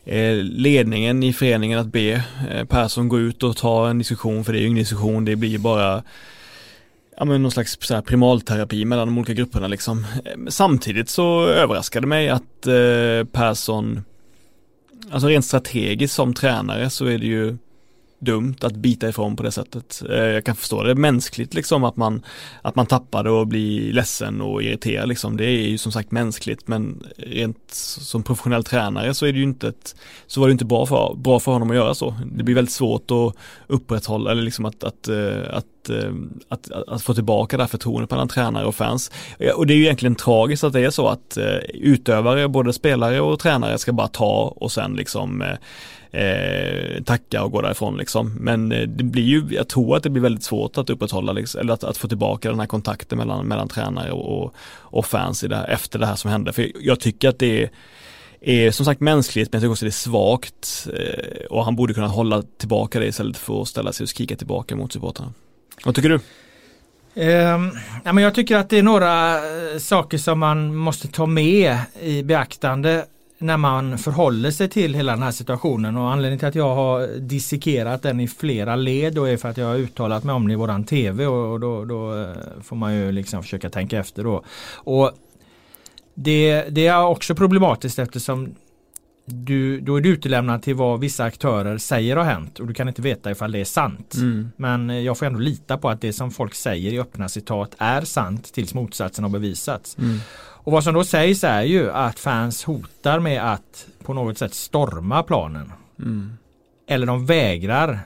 eh, ledningen i föreningen att be eh, Persson gå ut och ta en diskussion för det är ju ingen diskussion, det blir bara ja men någon slags så här primalterapi mellan de olika grupperna liksom. Eh, samtidigt så överraskade mig att eh, Persson, alltså rent strategiskt som tränare så är det ju dumt att bita ifrån på det sättet. Eh, jag kan förstå det mänskligt liksom att man, att man tappar och blir ledsen och irriterad liksom. Det är ju som sagt mänskligt men rent som professionell tränare så är det ju inte ett, så var det inte bra för, bra för honom att göra så. Det blir väldigt svårt att upprätthålla eller liksom att, att, eh, att, eh, att, att, att få tillbaka det här förtroendet mellan tränare och fans. Och det är ju egentligen tragiskt att det är så att utövare, både spelare och tränare ska bara ta och sen liksom eh, tacka och gå därifrån liksom. Men eh, det blir ju, jag tror att det blir väldigt svårt att upprätthålla, liksom, eller att, att, få tillbaka den här kontakten mellan, mellan tränare och, och fans i det här, efter det här som hände. För jag tycker att det är är som sagt mänskligt men jag tycker också det är svagt eh, och han borde kunna hålla tillbaka det istället för att ställa sig och skrika tillbaka mot supportrarna. Vad tycker du? Um, ja, men jag tycker att det är några eh, saker som man måste ta med i beaktande när man förhåller sig till hela den här situationen och anledningen till att jag har dissekerat den i flera led då är för att jag har uttalat mig om det i våran tv och då, då eh, får man ju liksom försöka tänka efter då. Och det, det är också problematiskt eftersom du, då är du utelämnad till vad vissa aktörer säger har hänt och du kan inte veta ifall det är sant. Mm. Men jag får ändå lita på att det som folk säger i öppna citat är sant tills motsatsen har bevisats. Mm. Och vad som då sägs är ju att fans hotar med att på något sätt storma planen. Mm. Eller de vägrar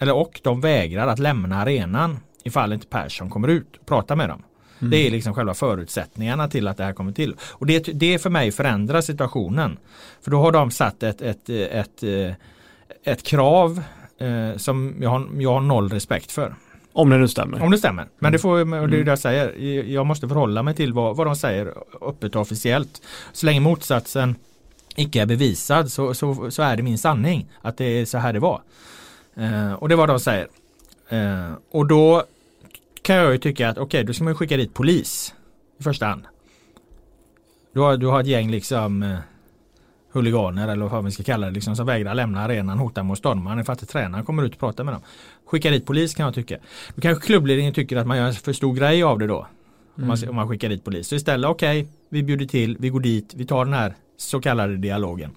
eller och de vägrar att lämna arenan ifall inte Persson kommer ut och pratar med dem. Mm. Det är liksom själva förutsättningarna till att det här kommer till. Och det, det för mig förändrar situationen. För då har de satt ett, ett, ett, ett, ett krav eh, som jag har, jag har noll respekt för. Om det nu stämmer. Om det stämmer. Men det, får, det är det jag säger. Jag måste förhålla mig till vad, vad de säger öppet och officiellt. Så länge motsatsen icke är bevisad så, så, så är det min sanning. Att det är så här det var. Eh, och det var de säger. Eh, och då kan jag ju tycka att okej, okay, då ska man skicka dit polis i första hand. Du har, du har ett gäng liksom eh, huliganer eller vad vi ska kalla det liksom, som vägrar lämna arenan, hotar med att storma för att tränaren kommer ut och pratar med dem. Skicka dit polis kan jag tycka. Då kanske klubbledningen tycker att man gör en för stor grej av det då. Om, man, mm. om man skickar dit polis. Så istället, okej, okay, vi bjuder till, vi går dit, vi tar den här så kallade dialogen.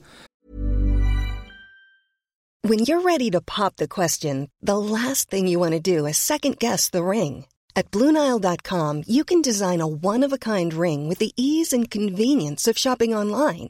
When you're ready to pop the question, the last thing you want to do is second guess the ring. At BlueNile.com you can design a one-of-a-kind ring with the ease and convenience of shopping online.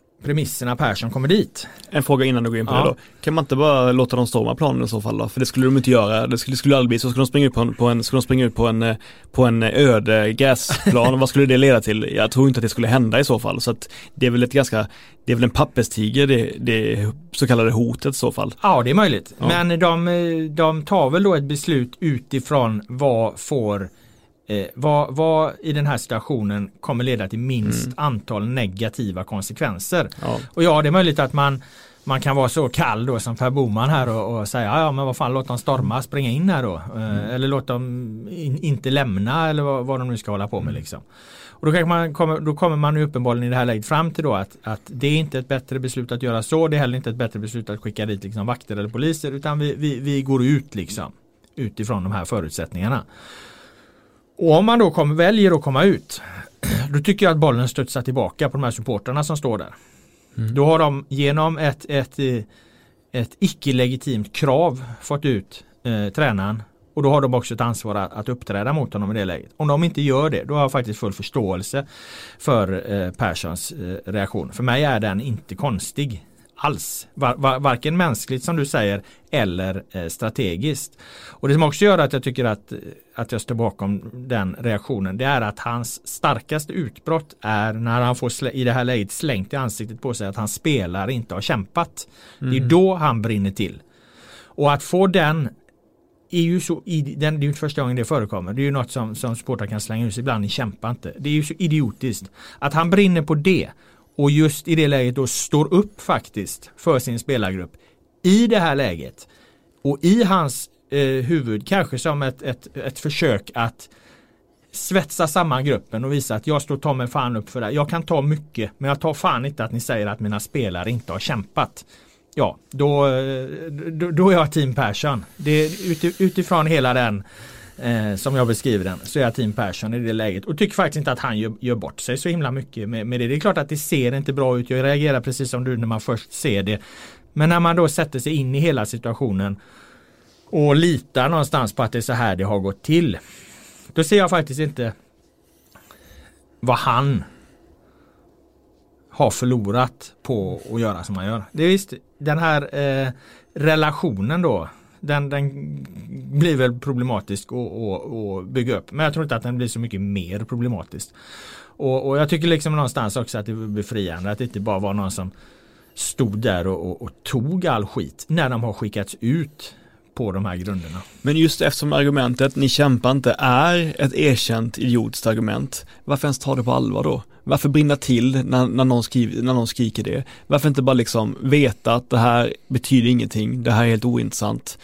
premisserna Persson kommer dit. En fråga innan du går in på ja. det då. Kan man inte bara låta dem storma planen i så fall då? För det skulle de inte göra. Det skulle, det skulle aldrig bli så. Skulle de springa ut på en, på en, skulle de springa ut på en, eh, på en eh, öde gräsplan, vad skulle det leda till? Jag tror inte att det skulle hända i så fall. Så att det är väl ett ganska, det är väl en papperstiger det, det så kallade hotet i så fall. Ja, det är möjligt. Ja. Men de, de tar väl då ett beslut utifrån vad får Eh, vad, vad, i den här situationen kommer leda till minst mm. antal negativa konsekvenser? Ja. Och ja, det är möjligt att man man kan vara så kall då som Per Boman här och, och säga ja men vad fan låt dem storma, springa in här då. Eh, mm. eller låt dem in, inte lämna eller vad, vad de nu ska hålla på med mm. liksom. Och då, man kommer, då kommer man uppenbarligen i det här läget fram till då att, att det är inte ett bättre beslut att göra så. Det är heller inte ett bättre beslut att skicka dit liksom vakter eller poliser utan vi, vi, vi går ut liksom utifrån de här förutsättningarna. Och om man då kommer, väljer att komma ut då tycker jag att bollen studsar tillbaka på de här supporterna som står där. Mm. Då har de genom ett, ett, ett icke-legitimt krav fått ut eh, tränaren och då har de också ett ansvar att, att uppträda mot honom i det läget. Om de inte gör det, då har jag faktiskt full förståelse för eh, Perssons eh, reaktion. För mig är den inte konstig alls. Var, var, varken mänskligt som du säger eller eh, strategiskt. Och det som också gör att jag tycker att, att jag står bakom den reaktionen det är att hans starkaste utbrott är när han får i det här läget slängt i ansiktet på sig att hans spelare inte har kämpat. Mm. Det är mm. då han brinner till. Och att få den är ju så, den, det är ju inte första gången det förekommer. Det är ju något som, som supportrar kan slänga ut sig ibland, ni kämpar inte. Det är ju så idiotiskt. Att han brinner på det och just i det läget då står upp faktiskt för sin spelargrupp i det här läget och i hans eh, huvud kanske som ett, ett, ett försök att svetsa samman gruppen och visa att jag står ta mig fan upp för det. Jag kan ta mycket men jag tar fan inte att ni säger att mina spelare inte har kämpat. Ja, då, eh, då, då är jag team Persson. Det, utifrån hela den eh, som jag beskriver den så är jag team Persson i det läget och tycker faktiskt inte att han gör, gör bort sig så himla mycket med, med, det. Det är klart att det ser inte bra ut. Jag reagerar precis som du när man först ser det. Men när man då sätter sig in i hela situationen och litar någonstans på att det är så här det har gått till. Då ser jag faktiskt inte vad han har förlorat på att göra som han gör. Det är visst den här eh, relationen då den, den blir väl problematisk att bygga upp. Men jag tror inte att den blir så mycket mer problematisk. Och, och, jag tycker liksom någonstans också att det är befriande att det inte bara var någon som stod där och, och, och tog all skit när de har skickats ut på de här grunderna. Men just eftersom argumentet ni kämpar inte är ett erkänt idiotiskt argument, varför ens ta det på allvar då? Varför brinna till när, när, någon skriver, när någon skriker det? Varför inte bara liksom veta att det här betyder ingenting, det här är helt ointressant.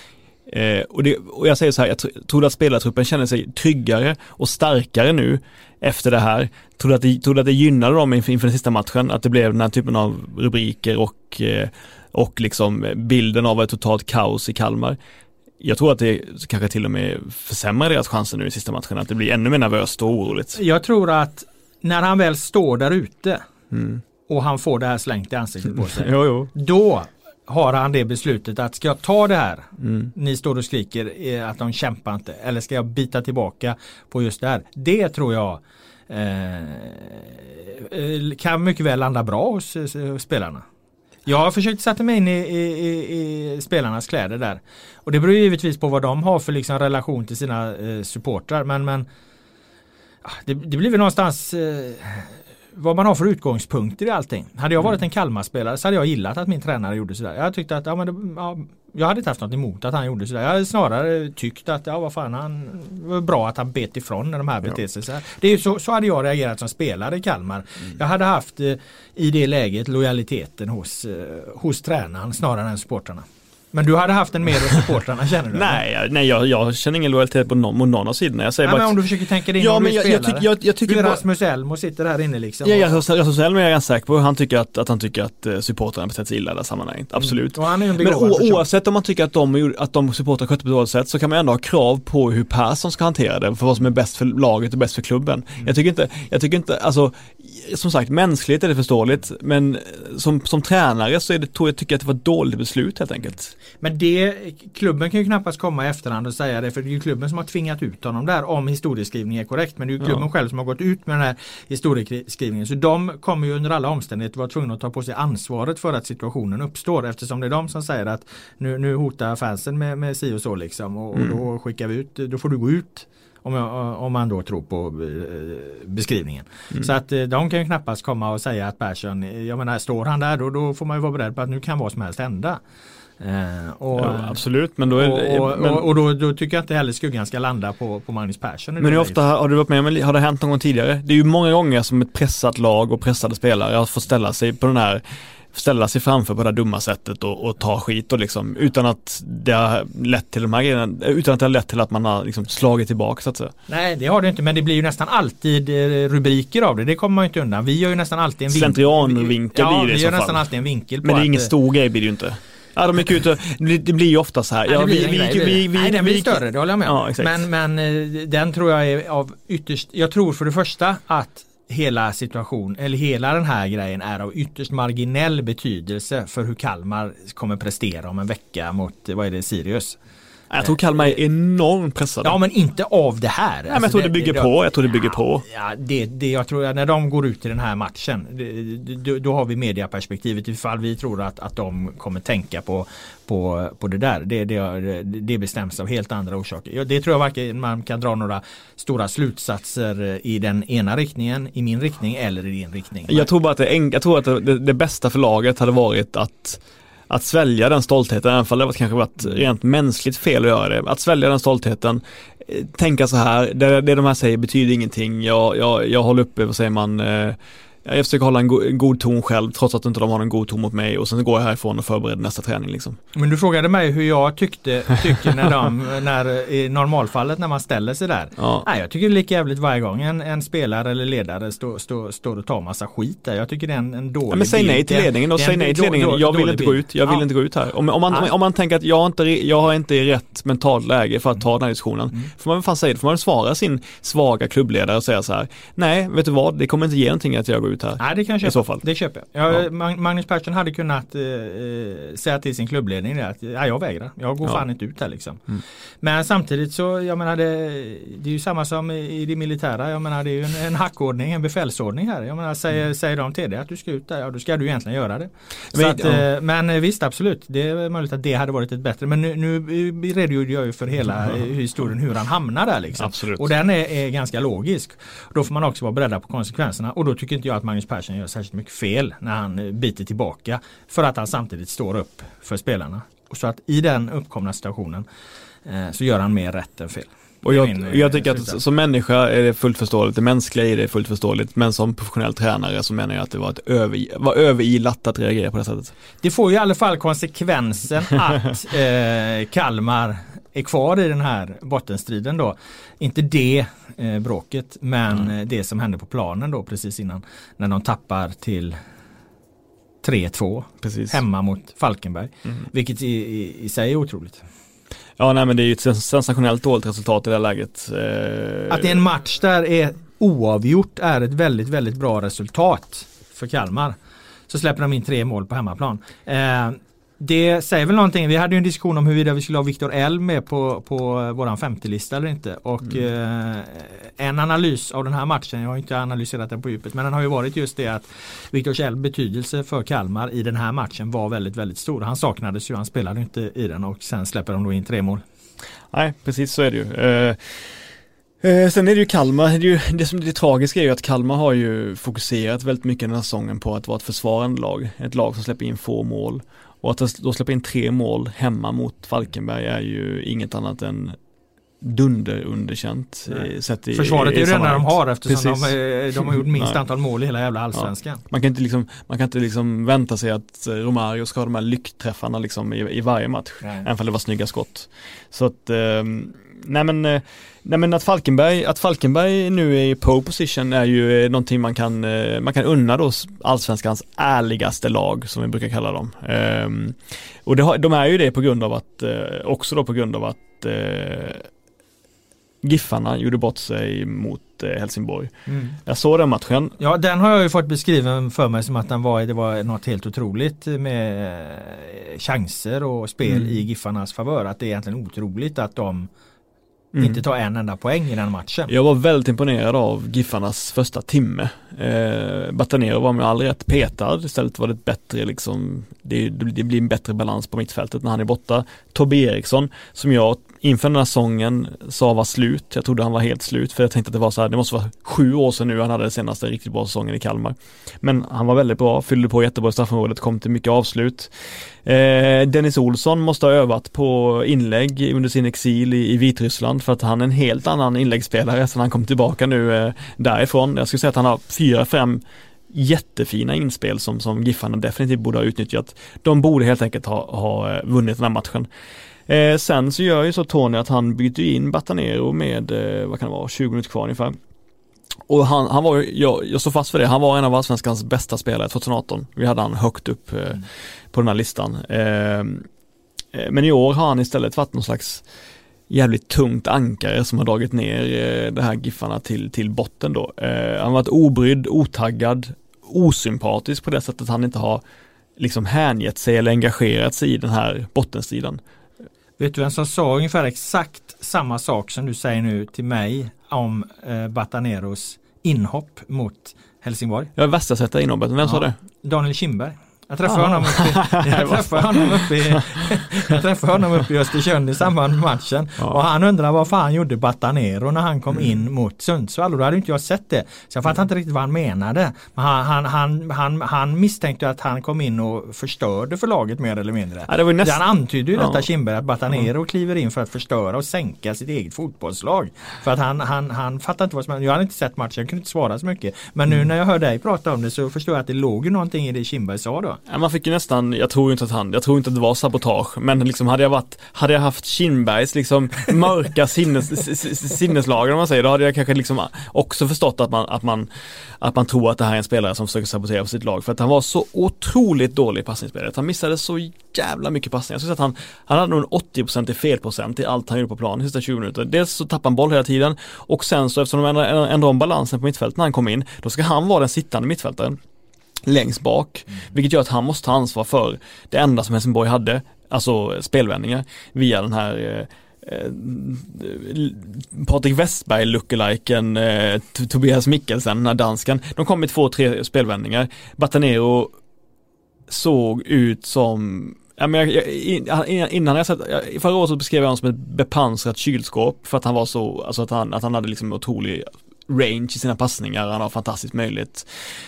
Eh, och, det, och, jag säger så här, jag tror att spelartruppen känner sig tryggare och starkare nu efter det här. Tror du att det, tror du att det gynnade dem inför, inför den sista matchen, att det blev den här typen av rubriker och, eh, och liksom bilden av ett totalt kaos i Kalmar? Jag tror att det kanske till och med försämrar deras chanser nu i sista matchen, att det blir ännu mer nervöst och oroligt. Jag tror att när han väl står där ute mm. och han får det här slängt i ansiktet på sig. jo, jo. Då har han det beslutet att ska jag ta det här, mm. ni står och skriker eh, att de kämpar inte, eller ska jag bita tillbaka på just det här. Det tror jag eh, eh kan mycket väl landa bra hos eh, spelarna. Jag har försökt sätta mig in i, i, i, spelarnas kläder där. Och det beror givetvis på vad de har för liksom relation till sina eh, supportrar. Men, men ah, det, det blir väl någonstans eh, vad man har för utgångspunkter i allting. Hade jag varit en Kalmar-spelare så hade jag gillat att min tränare gjorde sådär. Jag tyckte att ja, men det, ja, jag hade inte haft något emot att han gjorde sådär. Jag hade snarare tyckt att ja, vad fan, han var bra att han bet ifrån när de här beter sig så här. Det är så, så hade jag reagerat som spelare i Kalmar. Mm. Jag hade haft eh, i det läget lojaliteten hos, eh, hos tränaren snarare än supportrarna. Men du hade haft en mer hos supportrarna känner du? nej, nej jag, jag känner ingen lojalitet på någon, mot någon av sidorna. Jag säger nej, bara men om du försöker tänka dig in ja, du är jag, spelare. Jag, jag, jag tycker du är Rasmus Elm sitter här inne liksom. Ja, jag, Rasmus Elm är jag ganska säker på. Han tycker att, att han tycker att uh, supportrarna betett sig illa i det här sammanhanget. Mm. Absolut. Mm. men oavsett om man tycker att de, att de supportrar skötte på ett dåligt sätt så kan man ändå ha krav på hur Persson ska hantera det för vad som är bäst för laget och bäst för klubben. Mm. Jag tycker inte, jag tycker inte, alltså som sagt, mänskligt är det förståeligt, men som, som tränare så är det, tror jag, tycker jag att det var ett dåligt beslut helt enkelt. Men det, klubben kan ju knappast komma i efterhand och säga det, för det är ju klubben som har tvingat ut honom där om historieskrivningen är korrekt. Men det är ju klubben ja. själv som har gått ut med den här historieskrivningen. Så de kommer ju under alla omständigheter vara tvungna att ta på sig ansvaret för att situationen uppstår eftersom det är de som säger att nu, nu hotar fansen med, med si och så liksom och, mm. och då skickar vi ut, då får du gå ut om, jag, om man då tror på eh, beskrivningen. Mm. Så att eh, de kan ju knappast komma och säga att Persson, jag menar står han där då, då får man ju vara beredd på att nu kan vad som helst hända. Eh, och, ja, absolut, men då, är, och, och, men, och då, då, tycker jag inte heller skuggan ska landa på, på Magnus Persson. Men hur ofta har du varit med om, har det hänt någon gång tidigare? Det är ju många gånger som ett pressat lag och pressade spelare har fått ställa sig på den här ställa sig framför på det dumma sättet och, och, ta skit och liksom utan att det har lett till de här grejerna, utan att det har lett till att man har liksom slagit tillbaka så att säga. Nej det har det inte men det blir ju nästan alltid eh, rubriker av det, det kommer man ju inte undan. Vi gör ju nästan alltid en vinkel. Slentrianvinkel ja, blir det vi gör nästan alltid en vinkel på Men det är ingen stor grej blir det ju inte. Ja de gick ut och, det blir ju ofta så här. Ja, vi, vi, vi, vi, Nej den blir större, det håller jag med om. Ja, men, men eh, den tror jag är av ytterst, jag tror för det första att hela situation, eller hela den här grejen är av ytterst marginell betydelse för hur Kalmar kommer prestera om en vecka mot, vad är det, Sirius. Jag tror Kalmar är enormt pressade. Ja men inte av det här. Nej, men jag tror det, det bygger det, på. Jag tror det bygger ja, på. Ja, det, det, jag tror att när de går ut i den här matchen det, då har vi mediaperspektivet ifall vi tror att, att de kommer tänka på, på, på det där. Det, det, det bestäms av helt andra orsaker. Det tror jag varken man kan dra några stora slutsatser i den ena riktningen, i min riktning eller i din riktning. Jag tror bara att det, jag tror att det, det bästa för laget hade varit att att svälja den stoltheten, även om det kanske varit rent mänskligt fel att göra det. Att svälja den stoltheten, eh, tänka så här, det, det de här säger betyder ingenting, jag, jag, jag håller uppe, vad säger man, eh, jag försöker hålla en, go en god ton själv trots att inte de har en god ton mot mig och sen går jag härifrån och förbereder nästa träning liksom. Men du frågade mig hur jag tyckte, tycker när de, när i normalfallet när man ställer sig där. Ja. Nej, jag tycker det är lika jävligt varje gång en, en spelare eller ledare står stå, står och tar massa skit där. Jag tycker det är en, en dålig Ja, men säg nej till ledningen är säg nej till ledningen. Jag vill inte gå ut, jag vill Ja. inte gå ut här. Om, om, man, Nej. om man tänker att jag, inte, jag har inte rätt mentalt läge för att ta den här diskussionen. Mm. Får man väl fan säga det, får man svara sin svaga klubbledare och säga så här. Nej, vet du vad, det kommer inte ge någonting att jag går ut här. Nej det kan jag köpa. I så fall. Det köper jag. Ja. Mag- Magnus Persson hade kunnat eh, eh, säga till sin klubbledning det att ja, jag vägrar. Jag går Ja. fan inte ut här liksom. Mm. Men samtidigt så jag menar det, det är ju samma som i det militära. Jag menar det är ju en, en hackordning, en befälsordning här. Jag menar säger, säger de till dig att du ska ut där, ja då ska du egentligen göra det. Men- att, ja. eh, men eh, visst absolut, det är möjligt att det hade varit ett bättre. Men nu, nu redogjorde jag ju för hela eh, historien hur han hamnar där liksom. Absolut. Och den är, är ganska logisk. Då får man också vara beredda på konsekvenserna och då tycker inte jag att Magnus Persson gör särskilt mycket fel när han eh, biter tillbaka. För att han samtidigt står upp för spelarna. Och så att i den uppkomna situationen eh, så gör han mer rätt än fel. Och jag, min, eh, jag tycker att slutsats. som människa är det fullt förståeligt, det mänskliga i det är fullt förståeligt, men som professionell tränare så menar jag att det var, ett över, var överilat att reagera på det sättet. Det får ju i alla fall konsekvensen att eh, Kalmar är kvar i den här bottenstriden då. Inte det eh, bråket men Mm. eh, det som hände på planen då precis innan. När de tappar till 3-2 Precis. hemma mot Falkenberg. Mm. Vilket i, i, i sig är otroligt. Ja, nej men det är ju ett sens- sensationellt dåligt resultat i det här läget. Eh, Att det är en match där är oavgjort är ett väldigt, väldigt bra resultat för Kalmar. Så släpper de in tre mål på hemmaplan. Eh, det säger väl någonting. Vi hade ju en diskussion om huruvida vi skulle ha Viktor Elm med på, på våran 50-lista eller inte. Och eh, en analys av den här matchen, jag har inte analyserat den på djupet, men den har ju varit just det att Viktor Elms betydelse för Kalmar i den här matchen var väldigt, väldigt stor. Han saknades ju, han spelade inte i den och sen släpper de då in tre mål. Nej, precis så är det ju. Eh, eh, sen är det ju Kalmar, det, är ju, det som är det tragiska är ju att Kalmar har ju fokuserat väldigt mycket den här säsongen på att vara ett försvarande lag. Ett lag som släpper in få mål. Och att då släppa in tre mål hemma mot Falkenberg är ju inget annat än dunderunderkänt. Nej. eh, Sett i, Försvaret är i ju det enda de har eftersom de, eh, de har gjort minst antal mål i hela jävla allsvenskan. Man kan inte liksom, man kan inte liksom vänta sig att eh, Romario ska ha de här lyckträffarna liksom i, i varje match. Nej. Även om det var snygga skott. Så att, eh, nej men, nej men att Falkenberg, att Falkenberg nu är i pole position är ju någonting man kan, man kan unna då allsvenskans ärligaste lag som vi brukar kalla dem. Eh, och det de är ju det på grund av att, också då på grund av att eh, Giffarna gjorde bort sig mot eh, Helsingborg. Mm. Jag såg den matchen. Ja den har jag ju fått beskriven för mig som att den var, det var något helt otroligt med eh, chanser och spel Mm. i Giffarnas favör. Att det är egentligen otroligt att de Mm. inte tar en enda poäng i den matchen. Jag var väldigt imponerad av Giffarnas första timme. Eh, Batanero var med all rätt petad, istället var det ett bättre liksom, det, det blir en bättre balans på mittfältet när han är borta. Tobbe Eriksson, som jag inför den här säsongen sa var slut, jag trodde han var helt slut för jag tänkte att det var så här, det måste vara sju år sedan nu han hade den senaste riktigt bra säsongen i Kalmar. Men han var väldigt bra, fyllde på jättebra i straffområdet, kom till mycket avslut. Eh, Dennis Olsson måste ha övat på inlägg under sin exil i, i Vitryssland för att han är en helt annan inläggsspelare sen han kom tillbaka nu eh, därifrån. Jag skulle säga att han har fyra, fem jättefina inspel som, som Giffarna definitivt borde ha utnyttjat. De borde helt enkelt ha, ha eh, vunnit den här matchen. Eh, sen så gör ju så Tony att han byter in Batanero med, eh, vad kan det vara, 20 minuter kvar ungefär. Och han, han var jag, jag står fast för det, han var en av allsvenskans bästa spelare 2018. Vi hade han högt upp eh, Mm. på den här listan. Eh, eh, men i år har han istället varit någon slags jävligt tungt ankare som har dragit ner eh, det här Giffarna till, till botten då. Han har varit obrydd, otaggad, osympatisk på det sättet att han inte har liksom hängett sig eller engagerat sig i den här bottenstriden. Vet du vem som sa ungefär exakt samma sak som du säger nu till mig om eh, Bataneros inhopp mot Helsingborg? Jag är värsta sätta inhoppet, vem sa Ja. det? Daniel Kindberg. Jag träffade honom uppe, i- jag träffade honom uppe i, jag träffade honom uppe i Östersund i samband med matchen Ja. och han undrade vad fan gjorde Batanero när han kom in mot Sundsvall och då hade inte jag sett det. Så jag fattade inte riktigt vad han menade. Men han, han, han, han, han misstänkte att han kom in och förstörde för laget mer eller mindre. Ja, det var ju näst- Han antydde ju Ja. detta Kindberg att Batanero kliver in för att förstöra och sänka sitt eget fotbollslag. För att han, han, han fattar inte vad som Jag hade inte sett matchen, jag kunde inte svara så mycket. Men Mm. nu när jag hör dig prata om det så förstår jag att det låg någonting i det Kindberg sa då. Ja, man fick ju nästan, jag tror inte att han, jag tror inte att det var sabotage, men liksom hade jag varit, hade jag haft Kindbergs liksom mörka sinnes, s- om man säger, då hade jag kanske liksom också förstått att man, att man, att man tror att det här är en spelare som försöker sabotera för sitt lag, för att han var så otroligt dålig i passningsspelet. Han missade så jävla mycket passningar. Jag skulle säga att han, han hade nog en 80% i felprocent i allt han gjorde på plan de sista 20 minuter. Dels så tappade han boll hela tiden och sen så eftersom de ändrade, ändrade om balansen på mittfältet när han kom in, då ska han vara den sittande mittfältaren längst bak, vilket gör att han måste ta ansvar för det enda som Helsingborg hade, alltså spelvändningar, via den här eh, eh, Patrik Westberg lookaliken eh, Tobias Mikkelsen, den här dansken. De kom med två, tre spelvändningar. Batanero såg ut som Ja, men jag, jag, in- innan jag sett, förra året så beskrev jag honom som ett bepansrat kylskåp för att han var så, alltså att han, att han hade liksom otrolig range i sina passningar, han har fantastisk möjlighet.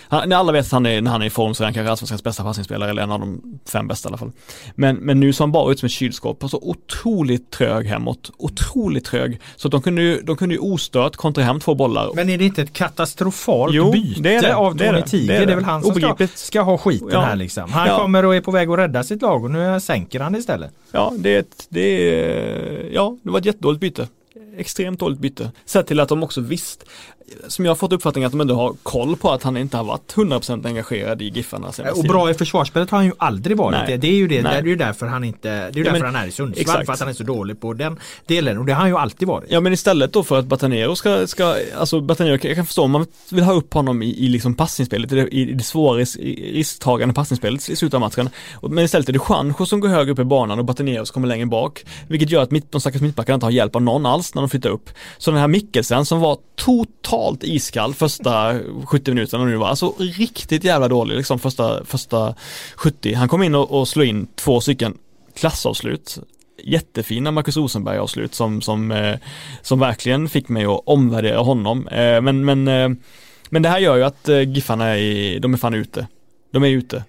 Han, alla vet att han är, när han är i form så är han kanske allsvenskans bästa passningsspelare eller en av de fem bästa i alla fall. Men, men nu så han bara ut som ett kylskåp, alltså otroligt trög hemåt, otroligt trög. Så att de kunde ju, de kunde ju ostört kontra hem två bollar. Men är det inte ett katastrofalt Jo, byte det är det. av Det är Tony det. Tiger? Det Det är är, det. väl han som ska, ska ha skiten Ja. här liksom. Han Ja. kommer och är på väg att rädda sitt lag och nu sänker han det istället. Ja, det är ett, det är, ja, det var ett jättedåligt byte. Extremt dåligt byte. Sett till att de också visst, som jag har fått uppfattningen att de ändå har koll på att han inte har varit 100% engagerad i Giffarna Och bra i försvarsspelet har han ju aldrig varit. Nej. Det, det är ju det, det Nej. är ju därför han inte, det är ju Ja, därför men- han är i Sundsvall. exakt. För att han är så dålig på den delen. Och det har han ju alltid varit. Ja men istället då för att Batanero ska, ska alltså Batanero, jag kan förstå om man vill ha upp honom i, i liksom passningsspelet, i det, i det svåra ris- risktagande passningsspelet i slutet av matchen. Men istället är det Juanjo som går högre upp i banan och Batanero som kommer längre bak. Vilket gör att mitt, de stackars mittbackarna inte har hjälp av någon alls när de flytta upp. Så den här Mikkelsen som var totalt iskall första 70 minuterna nu var, alltså riktigt jävla dålig liksom första, första 70. Han kom in och, och slog in två stycken klassavslut jättefina Marcus Rosenberg avslut som, som, eh, som verkligen fick mig att omvärdera honom. Eh, men, men, eh, men det här gör ju att eh, Giffarna är, de är fan ute. De är ute.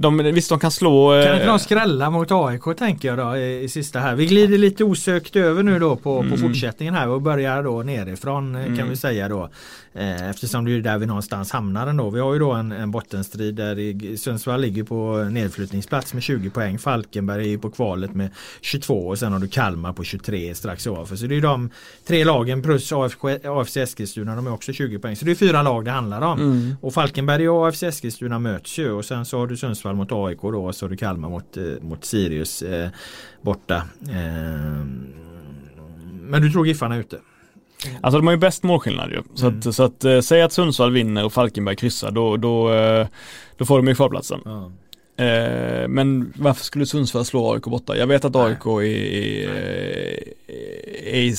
De, visst, de kan slå... eh, Kan inte de skrälla mot AIK tänker jag då i, i sista här. Vi glider lite osökt över nu då på, på Mm. fortsättningen här och börjar då nerifrån eh, kan Mm. vi säga då. Eh, eftersom det är där vi någonstans hamnar ändå. Vi har ju då en, en bottenstrid där i, Sundsvall ligger på nedflyttningsplats med 20 poäng. Falkenberg är ju på kvalet med 22 och sen har du Kalmar på 23 strax ovanför. Så det är de tre lagen plus AFK, AFC Eskilstuna. De är också 20 poäng. Så det är fyra lag det handlar om. Mm. Och Falkenberg och AFC Eskilstuna möts ju och sen så har du Sundsvall mot AIK då och så Kalmar mot, eh, mot Sirius eh, borta. Eh, men du tror Giffarna är ute? Alltså de har ju bäst målskillnad ju. Så Mm. att, så att eh, säg att Sundsvall vinner och Falkenberg kryssar, då, då, eh, då får de ju kvalplatsen. Ja. Eh, men varför skulle Sundsvall slå AIK borta? Jag vet att. AIK är, är, är,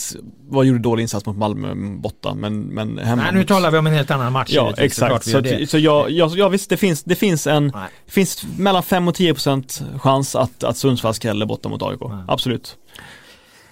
vad gjorde dålig insats mot Malmö borta, men, men hemma Nej nu mot- talar vi om en helt annan match. Ja givetvis, exakt, så, att- så jag, jag, jag visst det finns, det finns en, Nej. det finns mellan 5 och 10 procent chans att, att Sundsvall skräller borta mot AIK. Nej. Absolut,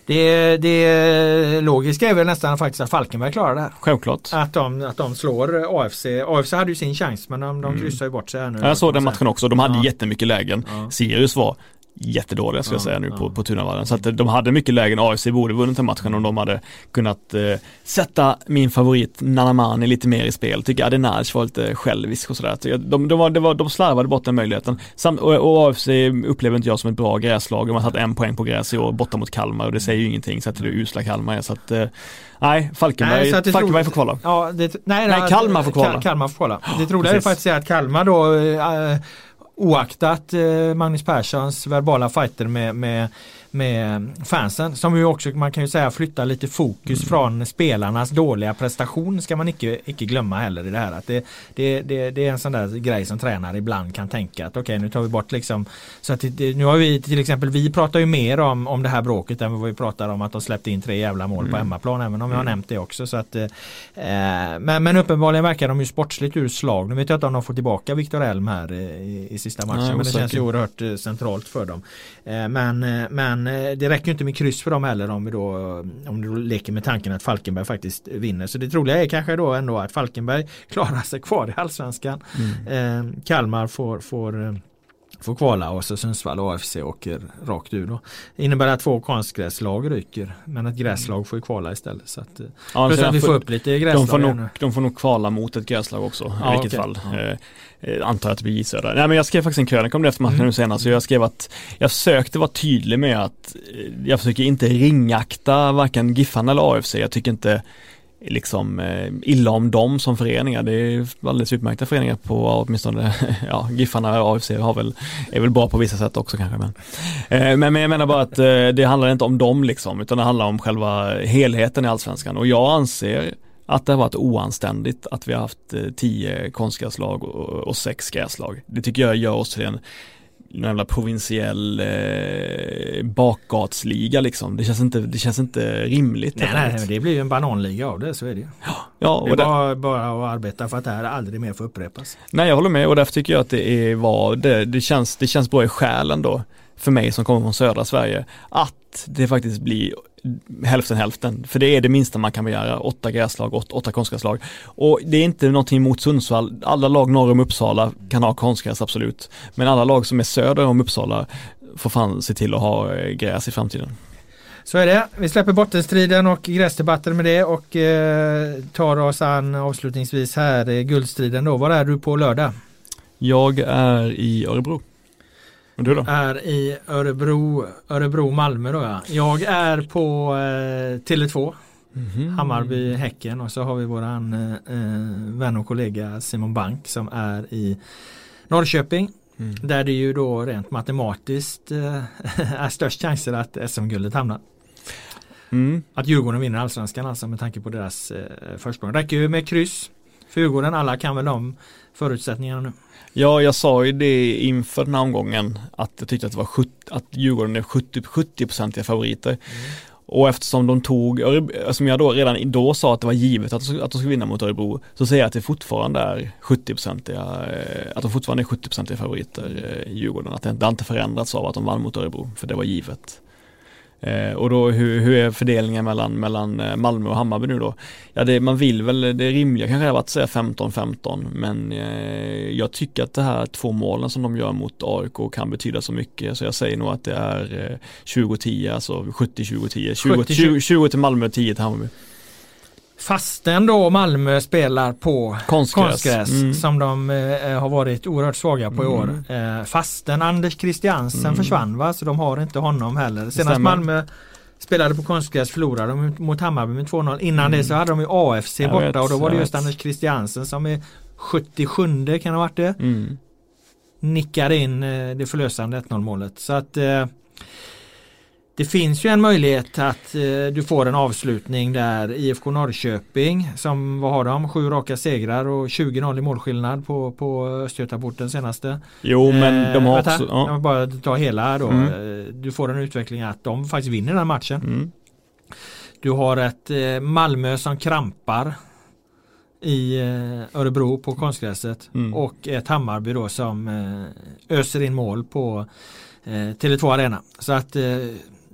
Det, det logiska är väl nästan faktiskt att Falkenberg klarar det här. självklart. Att de, att de slår AFC. AFC hade ju sin chans men de, de kryssar ju bort sig här nu. Mm. Jag såg den matchen också, de hade Ja. jättemycket lägen. Ja. Sirius var jättedåliga ska jag Ja, säga nu på, på Tunavallen. Så att de hade mycket lägen, AFC borde vunnit den matchen om de hade kunnat eh, sätta min favorit Nanamani lite mer i spel. Tycker Adenaj var lite självisk och sådär. De, de, var, det var, de slarvade bort den möjligheten. Sam, och, och AFC upplever inte jag som ett bra gräslag. De har tagit en poäng på gräs i år borta mot Kalmar och det säger ju ingenting sett till hur usla Kalmar är. Så att, eh, nej, Falkenberg, Nej, så att det Falkenberg får kvala. Ja, det, nej, Nej, det- Kalmar får kvala. Kal- Kalmar får kvala. Det troliga är faktiskt att Kalmar då eh, oaktat eh, Magnus Perssons verbala fighter med, med, med fansen som ju också man kan ju säga flyttar lite fokus mm. från spelarnas dåliga prestation ska man icke, icke glömma heller i det här. Att det, det, det, det är en sån där grej som tränare ibland kan tänka att okej okay, nu tar vi bort liksom så att det, nu har vi till exempel vi pratar ju mer om, om det här bråket än vad vi pratar om att de släppte in tre jävla mål mm. på hemmaplan även om vi har mm. nämnt det också. Så att, eh, men, men uppenbarligen verkar de ju sportsligt ur slag. Nu vet jag inte om de får tillbaka Viktor Elm här i, i sista matchen Nej, men det känns ju oerhört eh, centralt för dem. Eh, men, eh, men det räcker inte med kryss för dem heller om vi då om du leker med tanken att Falkenberg faktiskt vinner. Så det troliga är kanske då ändå att Falkenberg klarar sig kvar i allsvenskan. Mm. Kalmar får, får får kvala och så Sundsvall och AFC åker rakt ur då. Det innebär att två konstgräslag ryker men ett gräslag får ju kvala istället. Så att, ja, plus att vi får upp lite gräslag. De får, nog, de får nog kvala mot ett gräslag också ja, i vilket okay. fall. Ja. Eh, eh, antar att det blir J Södra. Nej men jag skrev faktiskt en krönika om det efter matchen mm. nu senast. Så jag skrev att jag försökte vara tydlig med att eh, jag försöker inte ringakta varken Giffarna eller AFC. Jag tycker inte liksom eh, illa om dem som föreningar. Det är alldeles utmärkta föreningar på åtminstone, ja, Giffarna och AFC har väl, är väl bra på vissa sätt också kanske. Men, eh, men, men jag menar bara att eh, det handlar inte om dem liksom, utan det handlar om själva helheten i allsvenskan och jag anser att det har varit oanständigt att vi har haft eh, tio konstgräslag och, och sex gräslag. Det tycker jag gör oss till en någon jävla provinsiell eh, bakgatsliga liksom. Det känns inte, det känns inte rimligt. Nej, nej, det blir ju en bananliga av det, så är det ju. Ja, och det är det... bara, bara att arbeta för att det här aldrig mer får upprepas. Nej, jag håller med och därför tycker jag att det är var, det, det, känns, det känns bra i själen då för mig som kommer från södra Sverige att det faktiskt blir hälften hälften. För det är det minsta man kan begära, åtta gräslag, åtta, åtta konstgräslag. Och det är inte någonting mot Sundsvall, alla lag norr om Uppsala kan ha konstgräs absolut. Men alla lag som är söder om Uppsala får fan se till att ha eh, gräs i framtiden. Så är det. Vi släpper bottenstriden och gräsdebatten med det och eh, tar oss an avslutningsvis här eh, guldstriden då. Var är du på lördag? Jag är i Örebro. Är i Örebro, Örebro Malmö då ja. Jag är på eh, Tele2 mm -hmm. Hammarby Häcken och så har vi våran eh, eh, vän och kollega Simon Bank som är i Norrköping. Mm. Där det ju då rent matematiskt eh, är störst chanser att SM-guldet hamnar. Mm. Att Djurgården vinner allsvenskan alltså med tanke på deras eh, försprång. Räcker ju med kryss för Djurgården. Alla kan väl de förutsättningarna nu. Ja, jag sa ju det inför den här omgången att jag tyckte att det var 70, att Djurgården är 70, 70 favoriter. Mm. Och eftersom de tog, som jag då redan då sa att det var givet att, att de skulle vinna mot Örebro, så säger jag att det fortfarande är 70-procentiga, eh, att de fortfarande är 70-procentiga favoriter i eh, Djurgården. Att det, det har inte förändrats av att de vann mot Örebro, för det var givet. Eh, och då hur, hur, är fördelningen mellan, mellan eh, Malmö och Hammarby nu då? Ja det, man vill väl, det rimliga kanske är att säga 15-15 men eh, jag tycker att det här två målen som de gör mot AIK kan betyda så mycket så jag säger nog att det är 20-10, eh, alltså 70-20-10, 20, 20, 20 till Malmö, 10 till Hammarby. Fastän då Malmö spelar på konstgräs, konstgräs mm. som de eh, har varit oerhört svaga på i år. Mm. Eh, fastän Anders Christiansen mm. försvann va, så de har inte honom heller. Senast Malmö spelade på konstgräs förlorade de mot Hammarby med 2-0. Innan mm. det så hade de ju AFC jag borta vet, och då var det just vet. Anders Christiansen som är 77 kan ha varit det. Mm. Nickade in eh, det förlösande 1-0 målet. Så att eh, det finns ju en möjlighet att eh, du får en avslutning där IFK Norrköping som, vad har de, sju raka segrar och 20-0 i målskillnad på, på Östgötaporten senaste. Jo men de har eh, också... Ja. Jag bara ta hela då. Mm. Eh, du får en utveckling att de faktiskt vinner den här matchen. Mm. Du har ett eh, Malmö som krampar i eh, Örebro på konstgräset mm. och ett Hammarby då som eh, öser in mål på Tele2 Arena. Så att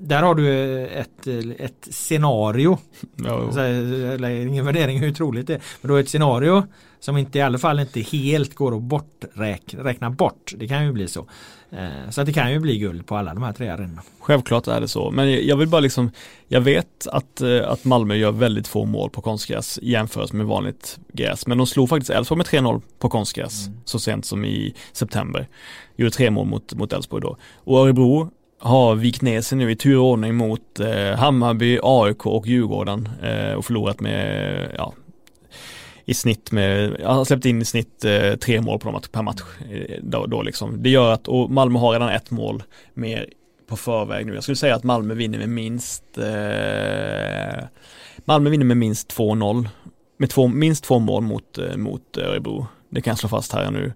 där har du ett, ett scenario. Ja, eller ingen värdering hur troligt det är. Men du har ett scenario som inte i alla fall inte helt går att borträkna bort. Det kan ju bli så. Eh, så att det kan ju bli guld på alla de här tre arenorna. Självklart är det så, men jag vill bara liksom, jag vet att, eh, att Malmö gör väldigt få mål på konstgräs jämfört med vanligt gräs, men de slog faktiskt Elfsborg med 3-0 på konstgräs mm. så sent som i september. Gjorde tre mål mot, mot Elfsborg då. Och Örebro har vikt ner sig nu i turordning mot eh, Hammarby, AIK och Djurgården eh, och förlorat med, ja, i snitt med, jag har släppt in i snitt eh, tre mål på dem per match. Eh, då, då liksom. Det gör att, och Malmö har redan ett mål mer på förväg nu. Jag skulle säga att Malmö vinner med minst eh, Malmö vinner med minst 2-0. Med två, minst två mål mot, eh, mot Örebro. Det kan jag slå fast här nu.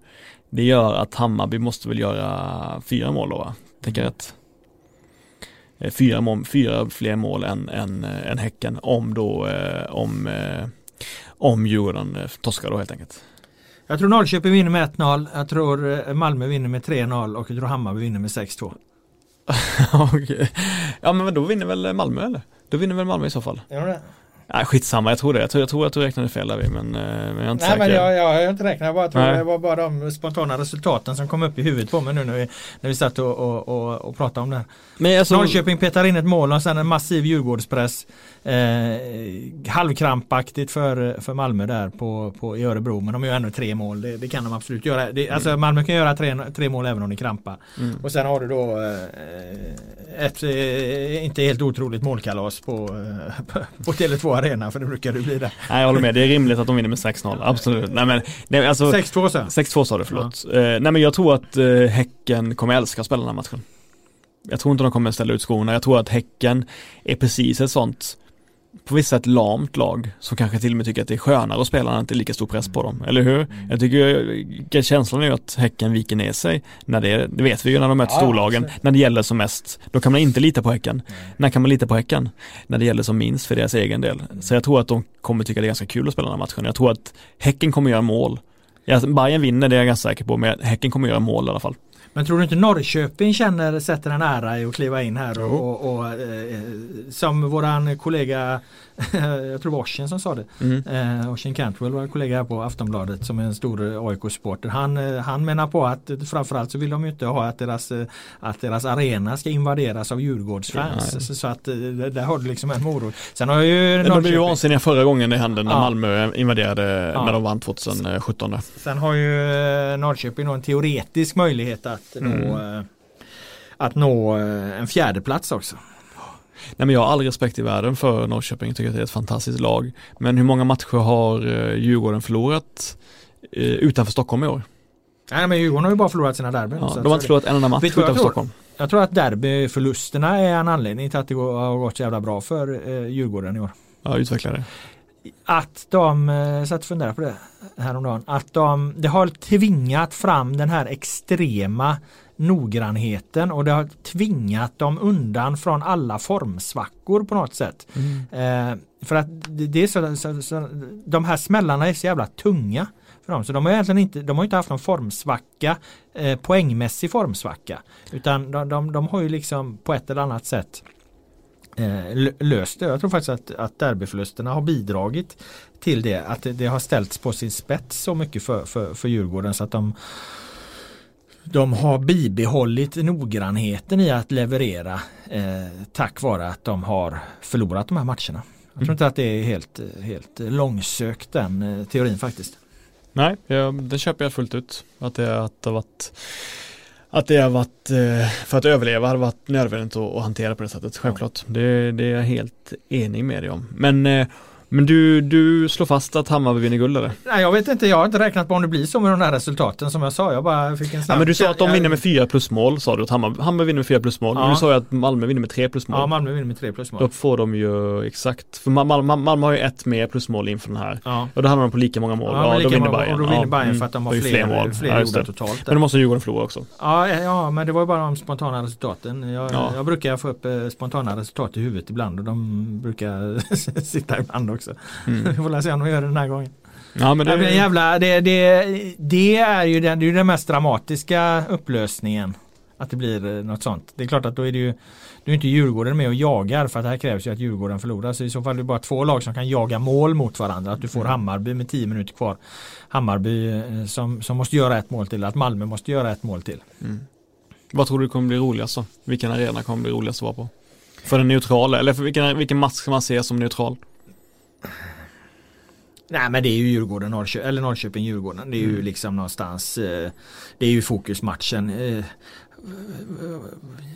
Det gör att Hammarby måste väl göra fyra mål då va? Tänker jag rätt? Eh, fyra, mål, fyra fler mål än, än, eh, än Häcken om då eh, om, eh, om Djurgården torskar då helt enkelt. Jag tror Norrköping vinner med 1-0. Jag tror Malmö vinner med 3-0 och jag tror Hammarby vinner med 6-2. okay. Ja men då vinner väl Malmö eller? Då vinner väl Malmö i så fall? Gör det? Nej skitsamma, jag tror det. Jag tror, jag tror att du räknade fel där men, men jag är inte Nej säker. men jag, jag, jag har inte räknat, jag bara tror det var bara de spontana resultaten som kom upp i huvudet på mig nu när vi, när vi satt och, och, och, och pratade om det här. Men alltså, Norrköping petar in ett mål och sen en massiv Djurgårdspress. Eh, halvkrampaktigt för, för Malmö där på, på, i Örebro men de gör ändå tre mål. Det, det kan de absolut göra. Det, alltså mm. Malmö kan göra tre, tre mål även om de krampar. Mm. Och sen har du då eh, ett eh, inte helt otroligt målkalas på, på, på Tele2 Arena för det brukar det bli där. Nej jag håller med, det är rimligt att de vinner med 6-0. Absolut. Nej, men, nej, alltså, 6-2 sa 6-2 sa du, förlåt. Ja. Eh, nej men jag tror att eh, Häcken kommer älska att spela den här matchen. Jag tror inte de kommer ställa ut skorna. Jag tror att Häcken är precis ett sånt på vissa sätt lamt lag som kanske till och med tycker att det är skönare att spela när det inte är lika stor press på dem, eller hur? Mm. Jag tycker känslan är att Häcken viker ner sig när det, det vet vi ju när de möter ja, storlagen, när det gäller som mest. Då kan man inte lita på Häcken. Mm. När kan man lita på Häcken? När det gäller som minst för deras egen del. Mm. Så jag tror att de kommer tycka det är ganska kul att spela den här matchen. Jag tror att Häcken kommer göra mål. Bayern vinner, det är jag ganska säker på, men Häcken kommer göra mål i alla fall. Men tror du inte Norrköping känner, sätter en ära i att kliva in här och, och, och eh, som våran kollega jag tror det var Oshin som sa det. Mm. Eh, Cantwell var kollega här på Aftonbladet som är en stor AIK-supporter. Han, eh, han menar på att framförallt så vill de ju inte ha att deras, eh, att deras arena ska invaderas av Djurgårdsfans. Ja, så, så, att eh, där har du liksom en morot. Sen har ju Norrköping... De blev ju vansinniga förra gången det hände när ja. Malmö invaderade ja. när de vann 2017. Sen har ju Norrköping en teoretisk möjlighet att mm. nå, att nå en fjärdeplats också. Nej men jag har all respekt i världen för Norrköping, jag tycker att det är ett fantastiskt lag. Men hur många matcher har eh, Djurgården förlorat eh, utanför Stockholm i år? Nej men Djurgården har ju bara förlorat sina derbyn. Ja, de har inte förlorat en enda match utanför Stockholm. Jag tror att derbyförlusterna är en anledning till att det har gått så jävla bra för eh, Djurgården i år. Ja, utveckla det. Att de, jag satt och funderade på det häromdagen, att de, det har tvingat fram den här extrema noggrannheten och det har tvingat dem undan från alla formsvackor på något sätt. Mm. Eh, för att det är så, så, så, de här smällarna är så jävla tunga för dem. Så de har egentligen inte, de har inte haft någon formsvacka, eh, poängmässig formsvacka. Utan de, de, de har ju liksom på ett eller annat sätt eh, löst det. Jag tror faktiskt att, att derbyförlusterna har bidragit till det. Att det, det har ställts på sin spets så mycket för, för, för Djurgården så att de de har bibehållit noggrannheten i att leverera eh, tack vare att de har förlorat de här matcherna. Jag tror mm. inte att det är helt, helt långsökt den eh, teorin faktiskt. Nej, ja, det köper jag fullt ut. Att det, att det har varit att det har varit, eh, för att överleva har varit nödvändigt att, att hantera på det sättet, självklart. Det, det är jag helt enig med dig om. Men eh, men du, du slår fast att Hammarby vinner guld eller? Nej jag vet inte, jag har inte räknat på om det blir så med de här resultaten som jag sa. Jag bara fick en snabb... Ja, men du sa att de vinner med fyra plusmål sa du att Hammarby, Hammarby vinner med fyra plusmål. Ja. Men du sa ju att Malmö vinner med tre plusmål. Ja Malmö vinner med tre plusmål. Då får de ju exakt, för Malmö, Malmö har ju ett mer plusmål inför den här. Ja. Och då hamnar de på lika många mål. Ja, ja då vinner Bayern. Och då vinner Bayern för att de har fler, fler mål. Fler ja, gjorda totalt. Men då måste Djurgården förlora också. Ja, ja men det var ju bara de spontana resultaten. Jag, jag brukar få upp eh, spontana resultat i huvudet ibland och de brukar sitta ibland också. Mm. Vi får se om de gör det den här gången. Ja, men det... Det, jävla, det, det, det är ju den, det är den mest dramatiska upplösningen. Att det blir eh, något sånt. Det är klart att då är det ju Du är inte Djurgården med och jagar för att det här krävs ju att Djurgården förlorar. Så i så fall är det bara två lag som kan jaga mål mot varandra. Att du får mm. Hammarby med tio minuter kvar. Hammarby eh, som, som måste göra ett mål till. Att Malmö måste göra ett mål till. Mm. Vad tror du kommer bli roligast då? Vilken arena kommer bli roligast att vara på? För den neutrala eller för vilken, vilken match ska man se som neutral? Nej men det är ju Djurgården, Norrkö eller Norrköping-Djurgården. Det är mm. ju liksom någonstans eh, Det är ju fokusmatchen. Eh,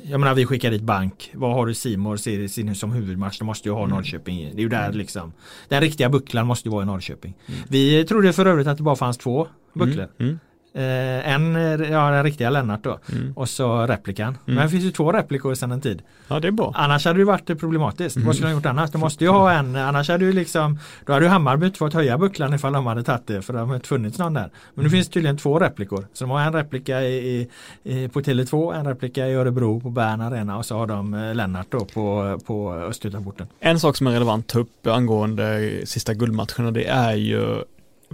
jag menar vi skickar dit bank. Vad har du Simor ser som huvudmatch? Det måste ju ha mm. Norrköping. Det är ju där mm. liksom. Den riktiga bucklan måste ju vara i Norrköping. Mm. Vi trodde för övrigt att det bara fanns två bucklor. Mm. Mm. Eh, en, ja den riktiga Lennart då. Mm. Och så replikan. Mm. Men det finns ju två replikor sedan en tid. Ja, det är bra. Annars hade det varit problematiskt. Mm. Vad skulle de gjort annars? De måste ju ha en, annars hade ju liksom Då hade ju Hammarby inte fått höja bucklan ifall de hade tagit det för det har inte funnits någon där. Men nu finns det tydligen två replikor. Så de har en replika i, i, i, på Tele2, en replika i Örebro på Bern Arena och så har de eh, Lennart då på, på Östgötaporten. En sak som är relevant att ta upp angående sista guldmatcherna det är ju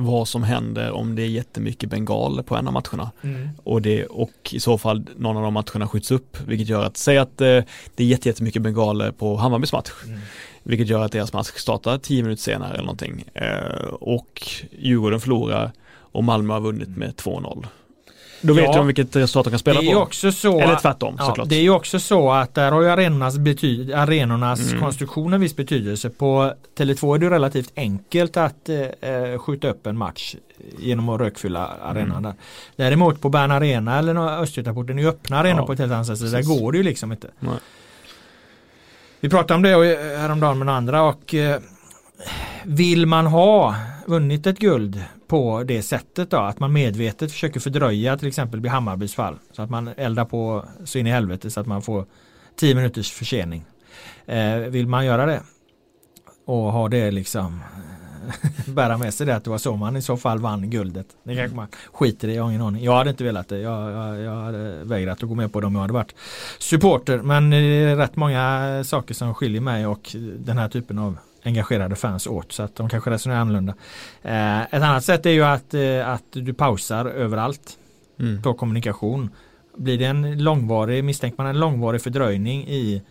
vad som händer om det är jättemycket bengaler på en av matcherna. Och, det, och i så fall någon av de matcherna skjuts upp, vilket gör att, säg att eh, det är jätte- jättemycket bengaler på Hammarbys match, Mm. vilket gör att deras match startar tio minuter senare eller någonting. Eh, och Djurgården förlorar och Malmö har vunnit med 2-0. Då vet Ja. de vilket resultat de kan Det spela är ju på. också så Eller tvärtom Ja, såklart. det är ju också så att där har ju arenornas, bety- arenornas Mm. konstruktion en viss betydelse. På Tele2 är det relativt enkelt att eh, eh, skjuta upp en match genom att rökfylla arenan Mm. där. Däremot på Bern Arena eller Östgötaporten är ju öppna arenor Ja, på ett helt annat sätt. Så där går det ju liksom inte. Nej. Vi pratade om det och- häromdagen med andra och eh, vill man ha vunnit ett guld på det sättet då att man medvetet försöker fördröja till exempel vid Hammarbys fall så att man eldar på så in i helvete så att man får 10 minuters försening. Eh, vill man göra det och ha det liksom bära med sig det att det var så man i så fall vann guldet. Det kanske man skiter i, jag har ingen aning. Jag hade inte velat det. Jag, jag, jag hade vägrat att gå med på det om jag hade varit supporter. Men det är rätt många saker som skiljer mig och den här typen av engagerade fans åt så att de kanske resonerar annorlunda. Eh, ett annat sätt är ju att, eh, att du pausar överallt Mm. på kommunikation. Blir det en långvarig, misstänker man en långvarig fördröjning i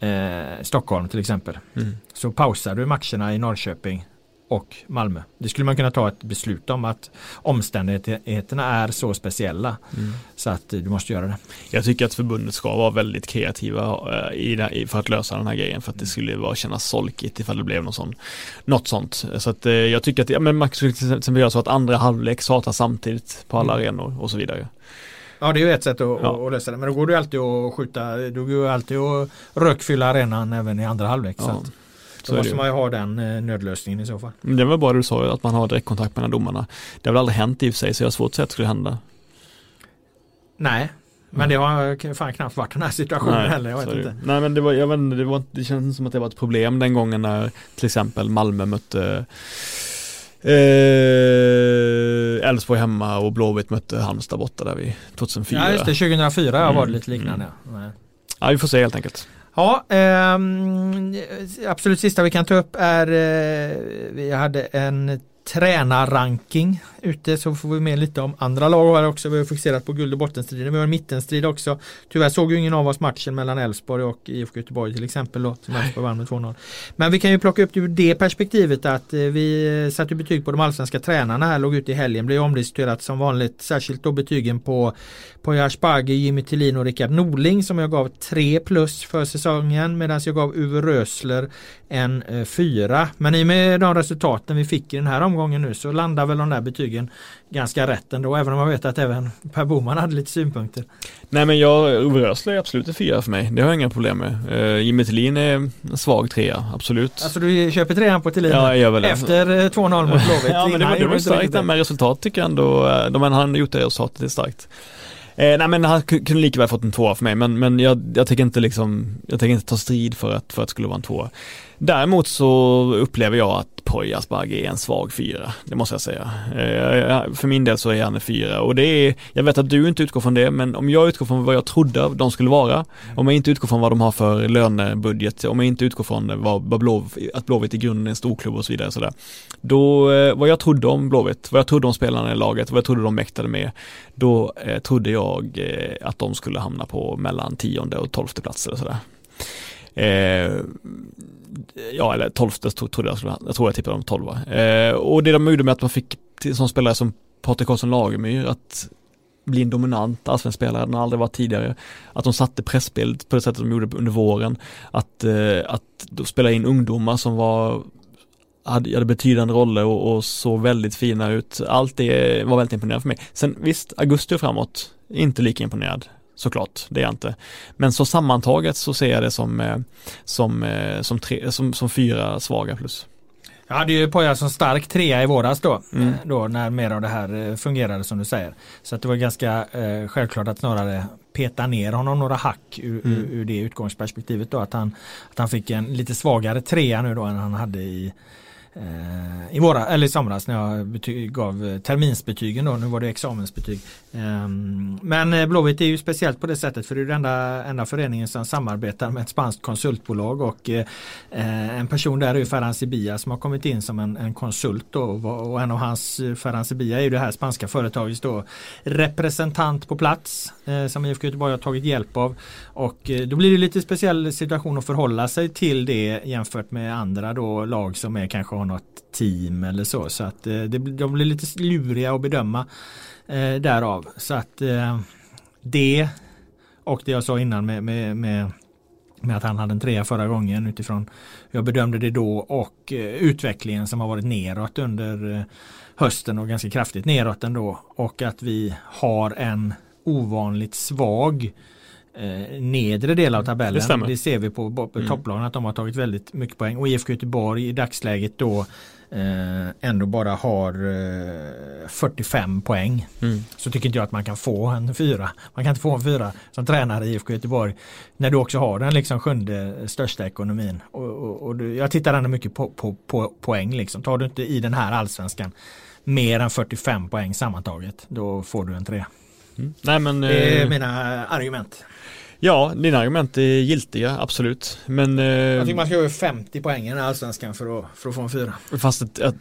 eh, Stockholm till exempel Mm. så pausar du matcherna i Norrköping och Malmö. Det skulle man kunna ta ett beslut om att omständigheterna är så speciella Mm. så att du måste göra det. Jag tycker att förbundet ska vara väldigt kreativa eh, i för att lösa den här grejen för att det skulle vara kännas solkigt ifall det blev något sånt, något sånt. Så att eh, jag tycker att, ja men till exempel göra så att andra halvlek startar samtidigt på alla Mm. arenor och så vidare. Ja det är ju ett sätt att, Ja. att lösa det men då går det ju alltid att skjuta, då går det alltid att rökfylla arenan även i andra halvlek. Så Ja, att, så då måste man ju ha den eh, nödlösningen i så fall. Det var det du sa, att man har direktkontakt mellan domarna. Det har väl aldrig hänt i och för sig, så jag har svårt att säga att det skulle hända. Nej, men det har fan knappt varit den här situationen heller. Jag vet inte. Nej men det var, jag vet inte, det, var, det känns som att det var ett problem den gången när till exempel Malmö mötte eh, Elfsborg hemma och Blåvitt mötte Halmstad borta där vid 2004. Ja just det, 2004 var Mm, det lite liknande. Nej. Ja, vi får se helt enkelt. Ja, eh, absolut sista vi kan ta upp är eh, vi hade en tränarranking ute så får vi med lite om andra lag här också. Vi har fokuserat på guld och bottenstriden. Vi har en mittenstrid också. Tyvärr såg ju ingen av oss matchen mellan Elfsborg och IFK Göteborg till exempel då, som Elfsborg vann med 2-0. Men vi kan ju plocka upp det ur det perspektivet att eh, vi satte betyg på de allsvenska tränarna här, låg ute i helgen, blev omdiskuterat som vanligt, särskilt då betygen på Poya Asbaghi, Jimmy Tillin och Rickard Norling som jag gav 3 plus för säsongen medan jag gav Uwe Rösler en 4. Men i och med de resultaten vi fick i den här omgången nu så landar väl de där betygen ganska rätt ändå även om jag vet att även Per Boman hade lite synpunkter. Nej men jag, Ove Rösler är absolut en fyra för mig. Det har jag inga problem med. Uh, Jimmy Thelin är en svag trea, absolut. Alltså du köper trean på Tillin ja, jag gör väl det. efter eh, 2-0 mot Blåvitt. ja men det, var- det var inte starkt där med resultat tycker jag ändå. eh, De han har gjort det resultatet är starkt. Eh, nej men han ku- kunde lika väl fått en tvåa för mig men, men jag, jag tänker inte liksom, jag tänker inte ta strid för att, för att det skulle vara en tvåa. Däremot så upplever jag att Poya Asbaghi är en svag fyra, det måste jag säga. Eh, för min del så är han en fyra och det är, jag vet att du inte utgår från det, men om jag utgår från vad jag trodde de skulle vara, om jag inte utgår från vad de har för lönebudget, om jag inte utgår från vad, vad Blåv, att Blåvitt i grunden är en storklubb och så vidare sådär. Då, eh, vad jag trodde om Blåvitt, vad jag trodde om spelarna i laget, vad jag trodde de mäktade med, då eh, trodde jag eh, att de skulle hamna på mellan tionde och tolfte plats eller sådär. Eh, ja, eller tolfte tro- trodde jag skulle, jag tror jag tippade om tolva. Eh, och det de gjorde med att man fick till som spelare som Patrik Karlsson Lagemyr att bli en dominant allsvensk spelare, den har aldrig varit tidigare. Att de satte pressbild på det sättet de gjorde under våren. Att, eh, att spela in ungdomar som var hade, hade betydande roller och, och såg väldigt fina ut. Allt det var väldigt imponerande för mig. Sen visst, augusti och framåt, inte lika imponerad. Såklart, det är jag inte. Men så sammantaget så ser jag det som, eh, som, eh, som, tre, som, som fyra svaga plus. Jag hade ju Poja som stark trea i våras då, mm. då när mer av det här fungerade som du säger. Så att det var ganska eh, självklart att snarare peta ner honom några hack ur, mm. ur det utgångsperspektivet då att han, att han fick en lite svagare trea nu då än han hade i Eh, i våra, eller i somras när jag betyg, gav eh, terminsbetygen då, nu var det examensbetyg. Ehm, men eh, Blåvitt är ju speciellt på det sättet för det är den enda, enda föreningen som samarbetar med ett spanskt konsultbolag och eh, en person där är ju Ferran Sibia som har kommit in som en, en konsult då och en av hans, Ferran Sibia är ju det här spanska företagets då representant på plats som IFK Göteborg har tagit hjälp av och då blir det lite speciell situation att förhålla sig till det jämfört med andra då lag som är kanske har något team eller så. Så att eh, det, de blir lite luriga att bedöma eh, därav. Så att eh, det och det jag sa innan med, med, med, med att han hade en trea förra gången utifrån hur jag bedömde det då och eh, utvecklingen som har varit neråt under eh, hösten och ganska kraftigt neråt ändå och att vi har en ovanligt svag eh, nedre del av tabellen. Det, det ser vi på, på mm. topplagen att de har tagit väldigt mycket poäng och IFK Göteborg i dagsläget då eh, ändå bara har eh, 45 poäng. Mm. Så tycker inte jag att man kan få en fyra. Man kan inte få en fyra som tränare i IFK Göteborg när du också har den liksom sjunde största ekonomin. Och, och, och jag tittar ändå mycket på, på, på poäng liksom. Tar du inte i den här allsvenskan mer än 45 poäng sammantaget då får du en tre. Mm. Nej, men, det är eh, mina argument. Ja, dina argument är giltiga, absolut. Men, eh, jag tycker man ska över 50 poäng i allsvenskan för att, för att få en fyra. Fast att, att,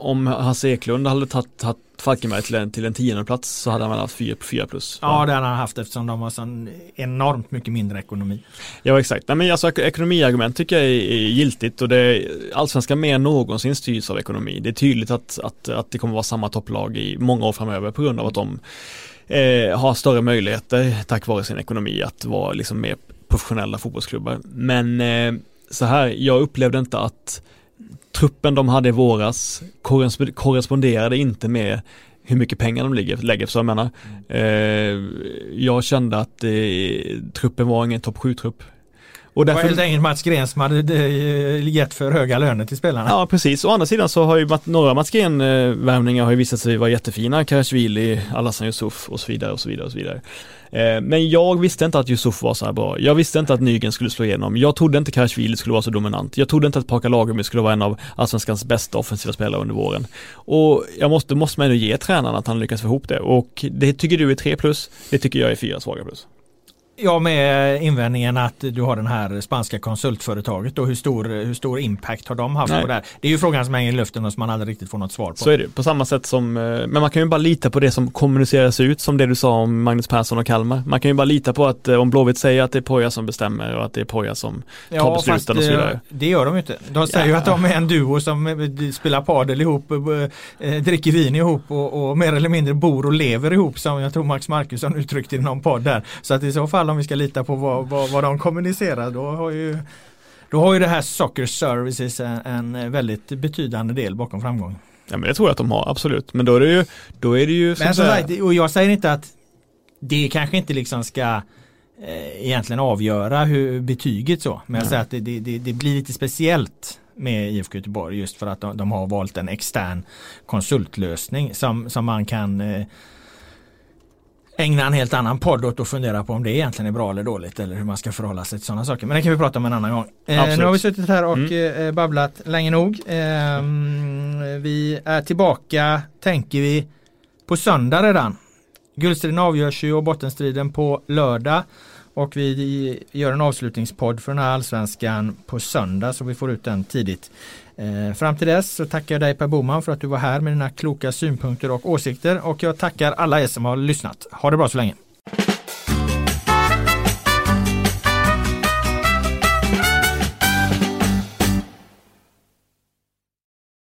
om Hasse Eklund hade tagit, tagit Falkenberg till en, till en tionde plats så hade han väl haft 4 fyra plus. Ja, det hade han haft eftersom de har sån enormt mycket mindre ekonomi. Ja, exakt. Nej, men alltså ekonomiargument tycker jag är, är giltigt och det allsvenskan mer än någonsin styrs av ekonomi. Det är tydligt att, att, att det kommer vara samma topplag i många år framöver på grund av att de eh, har större möjligheter tack vare sin ekonomi att vara liksom mer professionella fotbollsklubbar. Men eh, så här, jag upplevde inte att truppen de hade i våras korresponderade inte med hur mycket pengar de lägger, lägger så jag menar. Eh, jag kände att eh, truppen var ingen topp 7-trupp. Och därför... Det var helt enkelt Mats Gren som hade eh, gett för höga löner till spelarna. Ja precis, å andra sidan så har ju några Mats Gren-värvningar har ju visat sig vara jättefina. Karasvili, Alassan Yusuf och så vidare och så vidare och så vidare. Eh, men jag visste inte att Yusuf var så här bra. Jag visste inte att Nygren skulle slå igenom. Jag trodde inte Karasvili skulle vara så dominant. Jag trodde inte att Paka Lagerby skulle vara en av Allsvenskans bästa offensiva spelare under våren. Och jag måste, måste man ändå ge tränaren att han lyckas få ihop det. Och det tycker du är 3 plus. Det tycker jag är 4 svaga plus. Ja, med invändningen att du har den här spanska konsultföretaget och hur stor, hur stor impact har de haft Nej. på det här? Det är ju frågan som hänger i luften och som man aldrig riktigt får något svar på. Så är det, på samma sätt som, eh, men man kan ju bara lita på det som kommuniceras ut som det du sa om Magnus Persson och Kalmar. Man kan ju bara lita på att eh, om Blåvitt säger att det är Poja som bestämmer och att det är Poja som tar ja, besluten och så vidare. Det gör de ju inte. De säger ju att de är en duo som eh, spelar padel ihop, dricker vin ihop och, och mer eller mindre bor och lever ihop som jag tror Max Markusson uttryckte i någon podd där. Så att i så fall om vi ska lita på vad, vad, vad de kommunicerar då har ju då har ju det här Soccer Services en, väldigt betydande del bakom framgång. Ja men det tror jag att de har, absolut. Men då är det ju, då är det ju Men som sagt, och jag säger inte att det kanske inte liksom ska eh, egentligen avgöra hur betyget så. Men jag säger att det, det, det, blir lite speciellt med IFK Göteborg just för att de, de, har valt en extern konsultlösning som, som man kan eh, ägna en helt annan podd åt att fundera på om det egentligen är bra eller dåligt eller hur man ska förhålla sig till sådana saker. Men det kan vi prata om en annan gång. Eh, nu har vi suttit här och mm. eh, babblat länge nog. Eh, vi är tillbaka, tänker vi, på söndag redan. Guldstriden avgörs ju och bottenstriden på lördag. Och vi gör en avslutningspodd för den här allsvenskan på söndag så vi får ut den tidigt. Eh, fram till dess så tackar jag dig Per Boman för att du var här med dina kloka synpunkter och åsikter och jag tackar alla er som har lyssnat. Ha det bra så länge.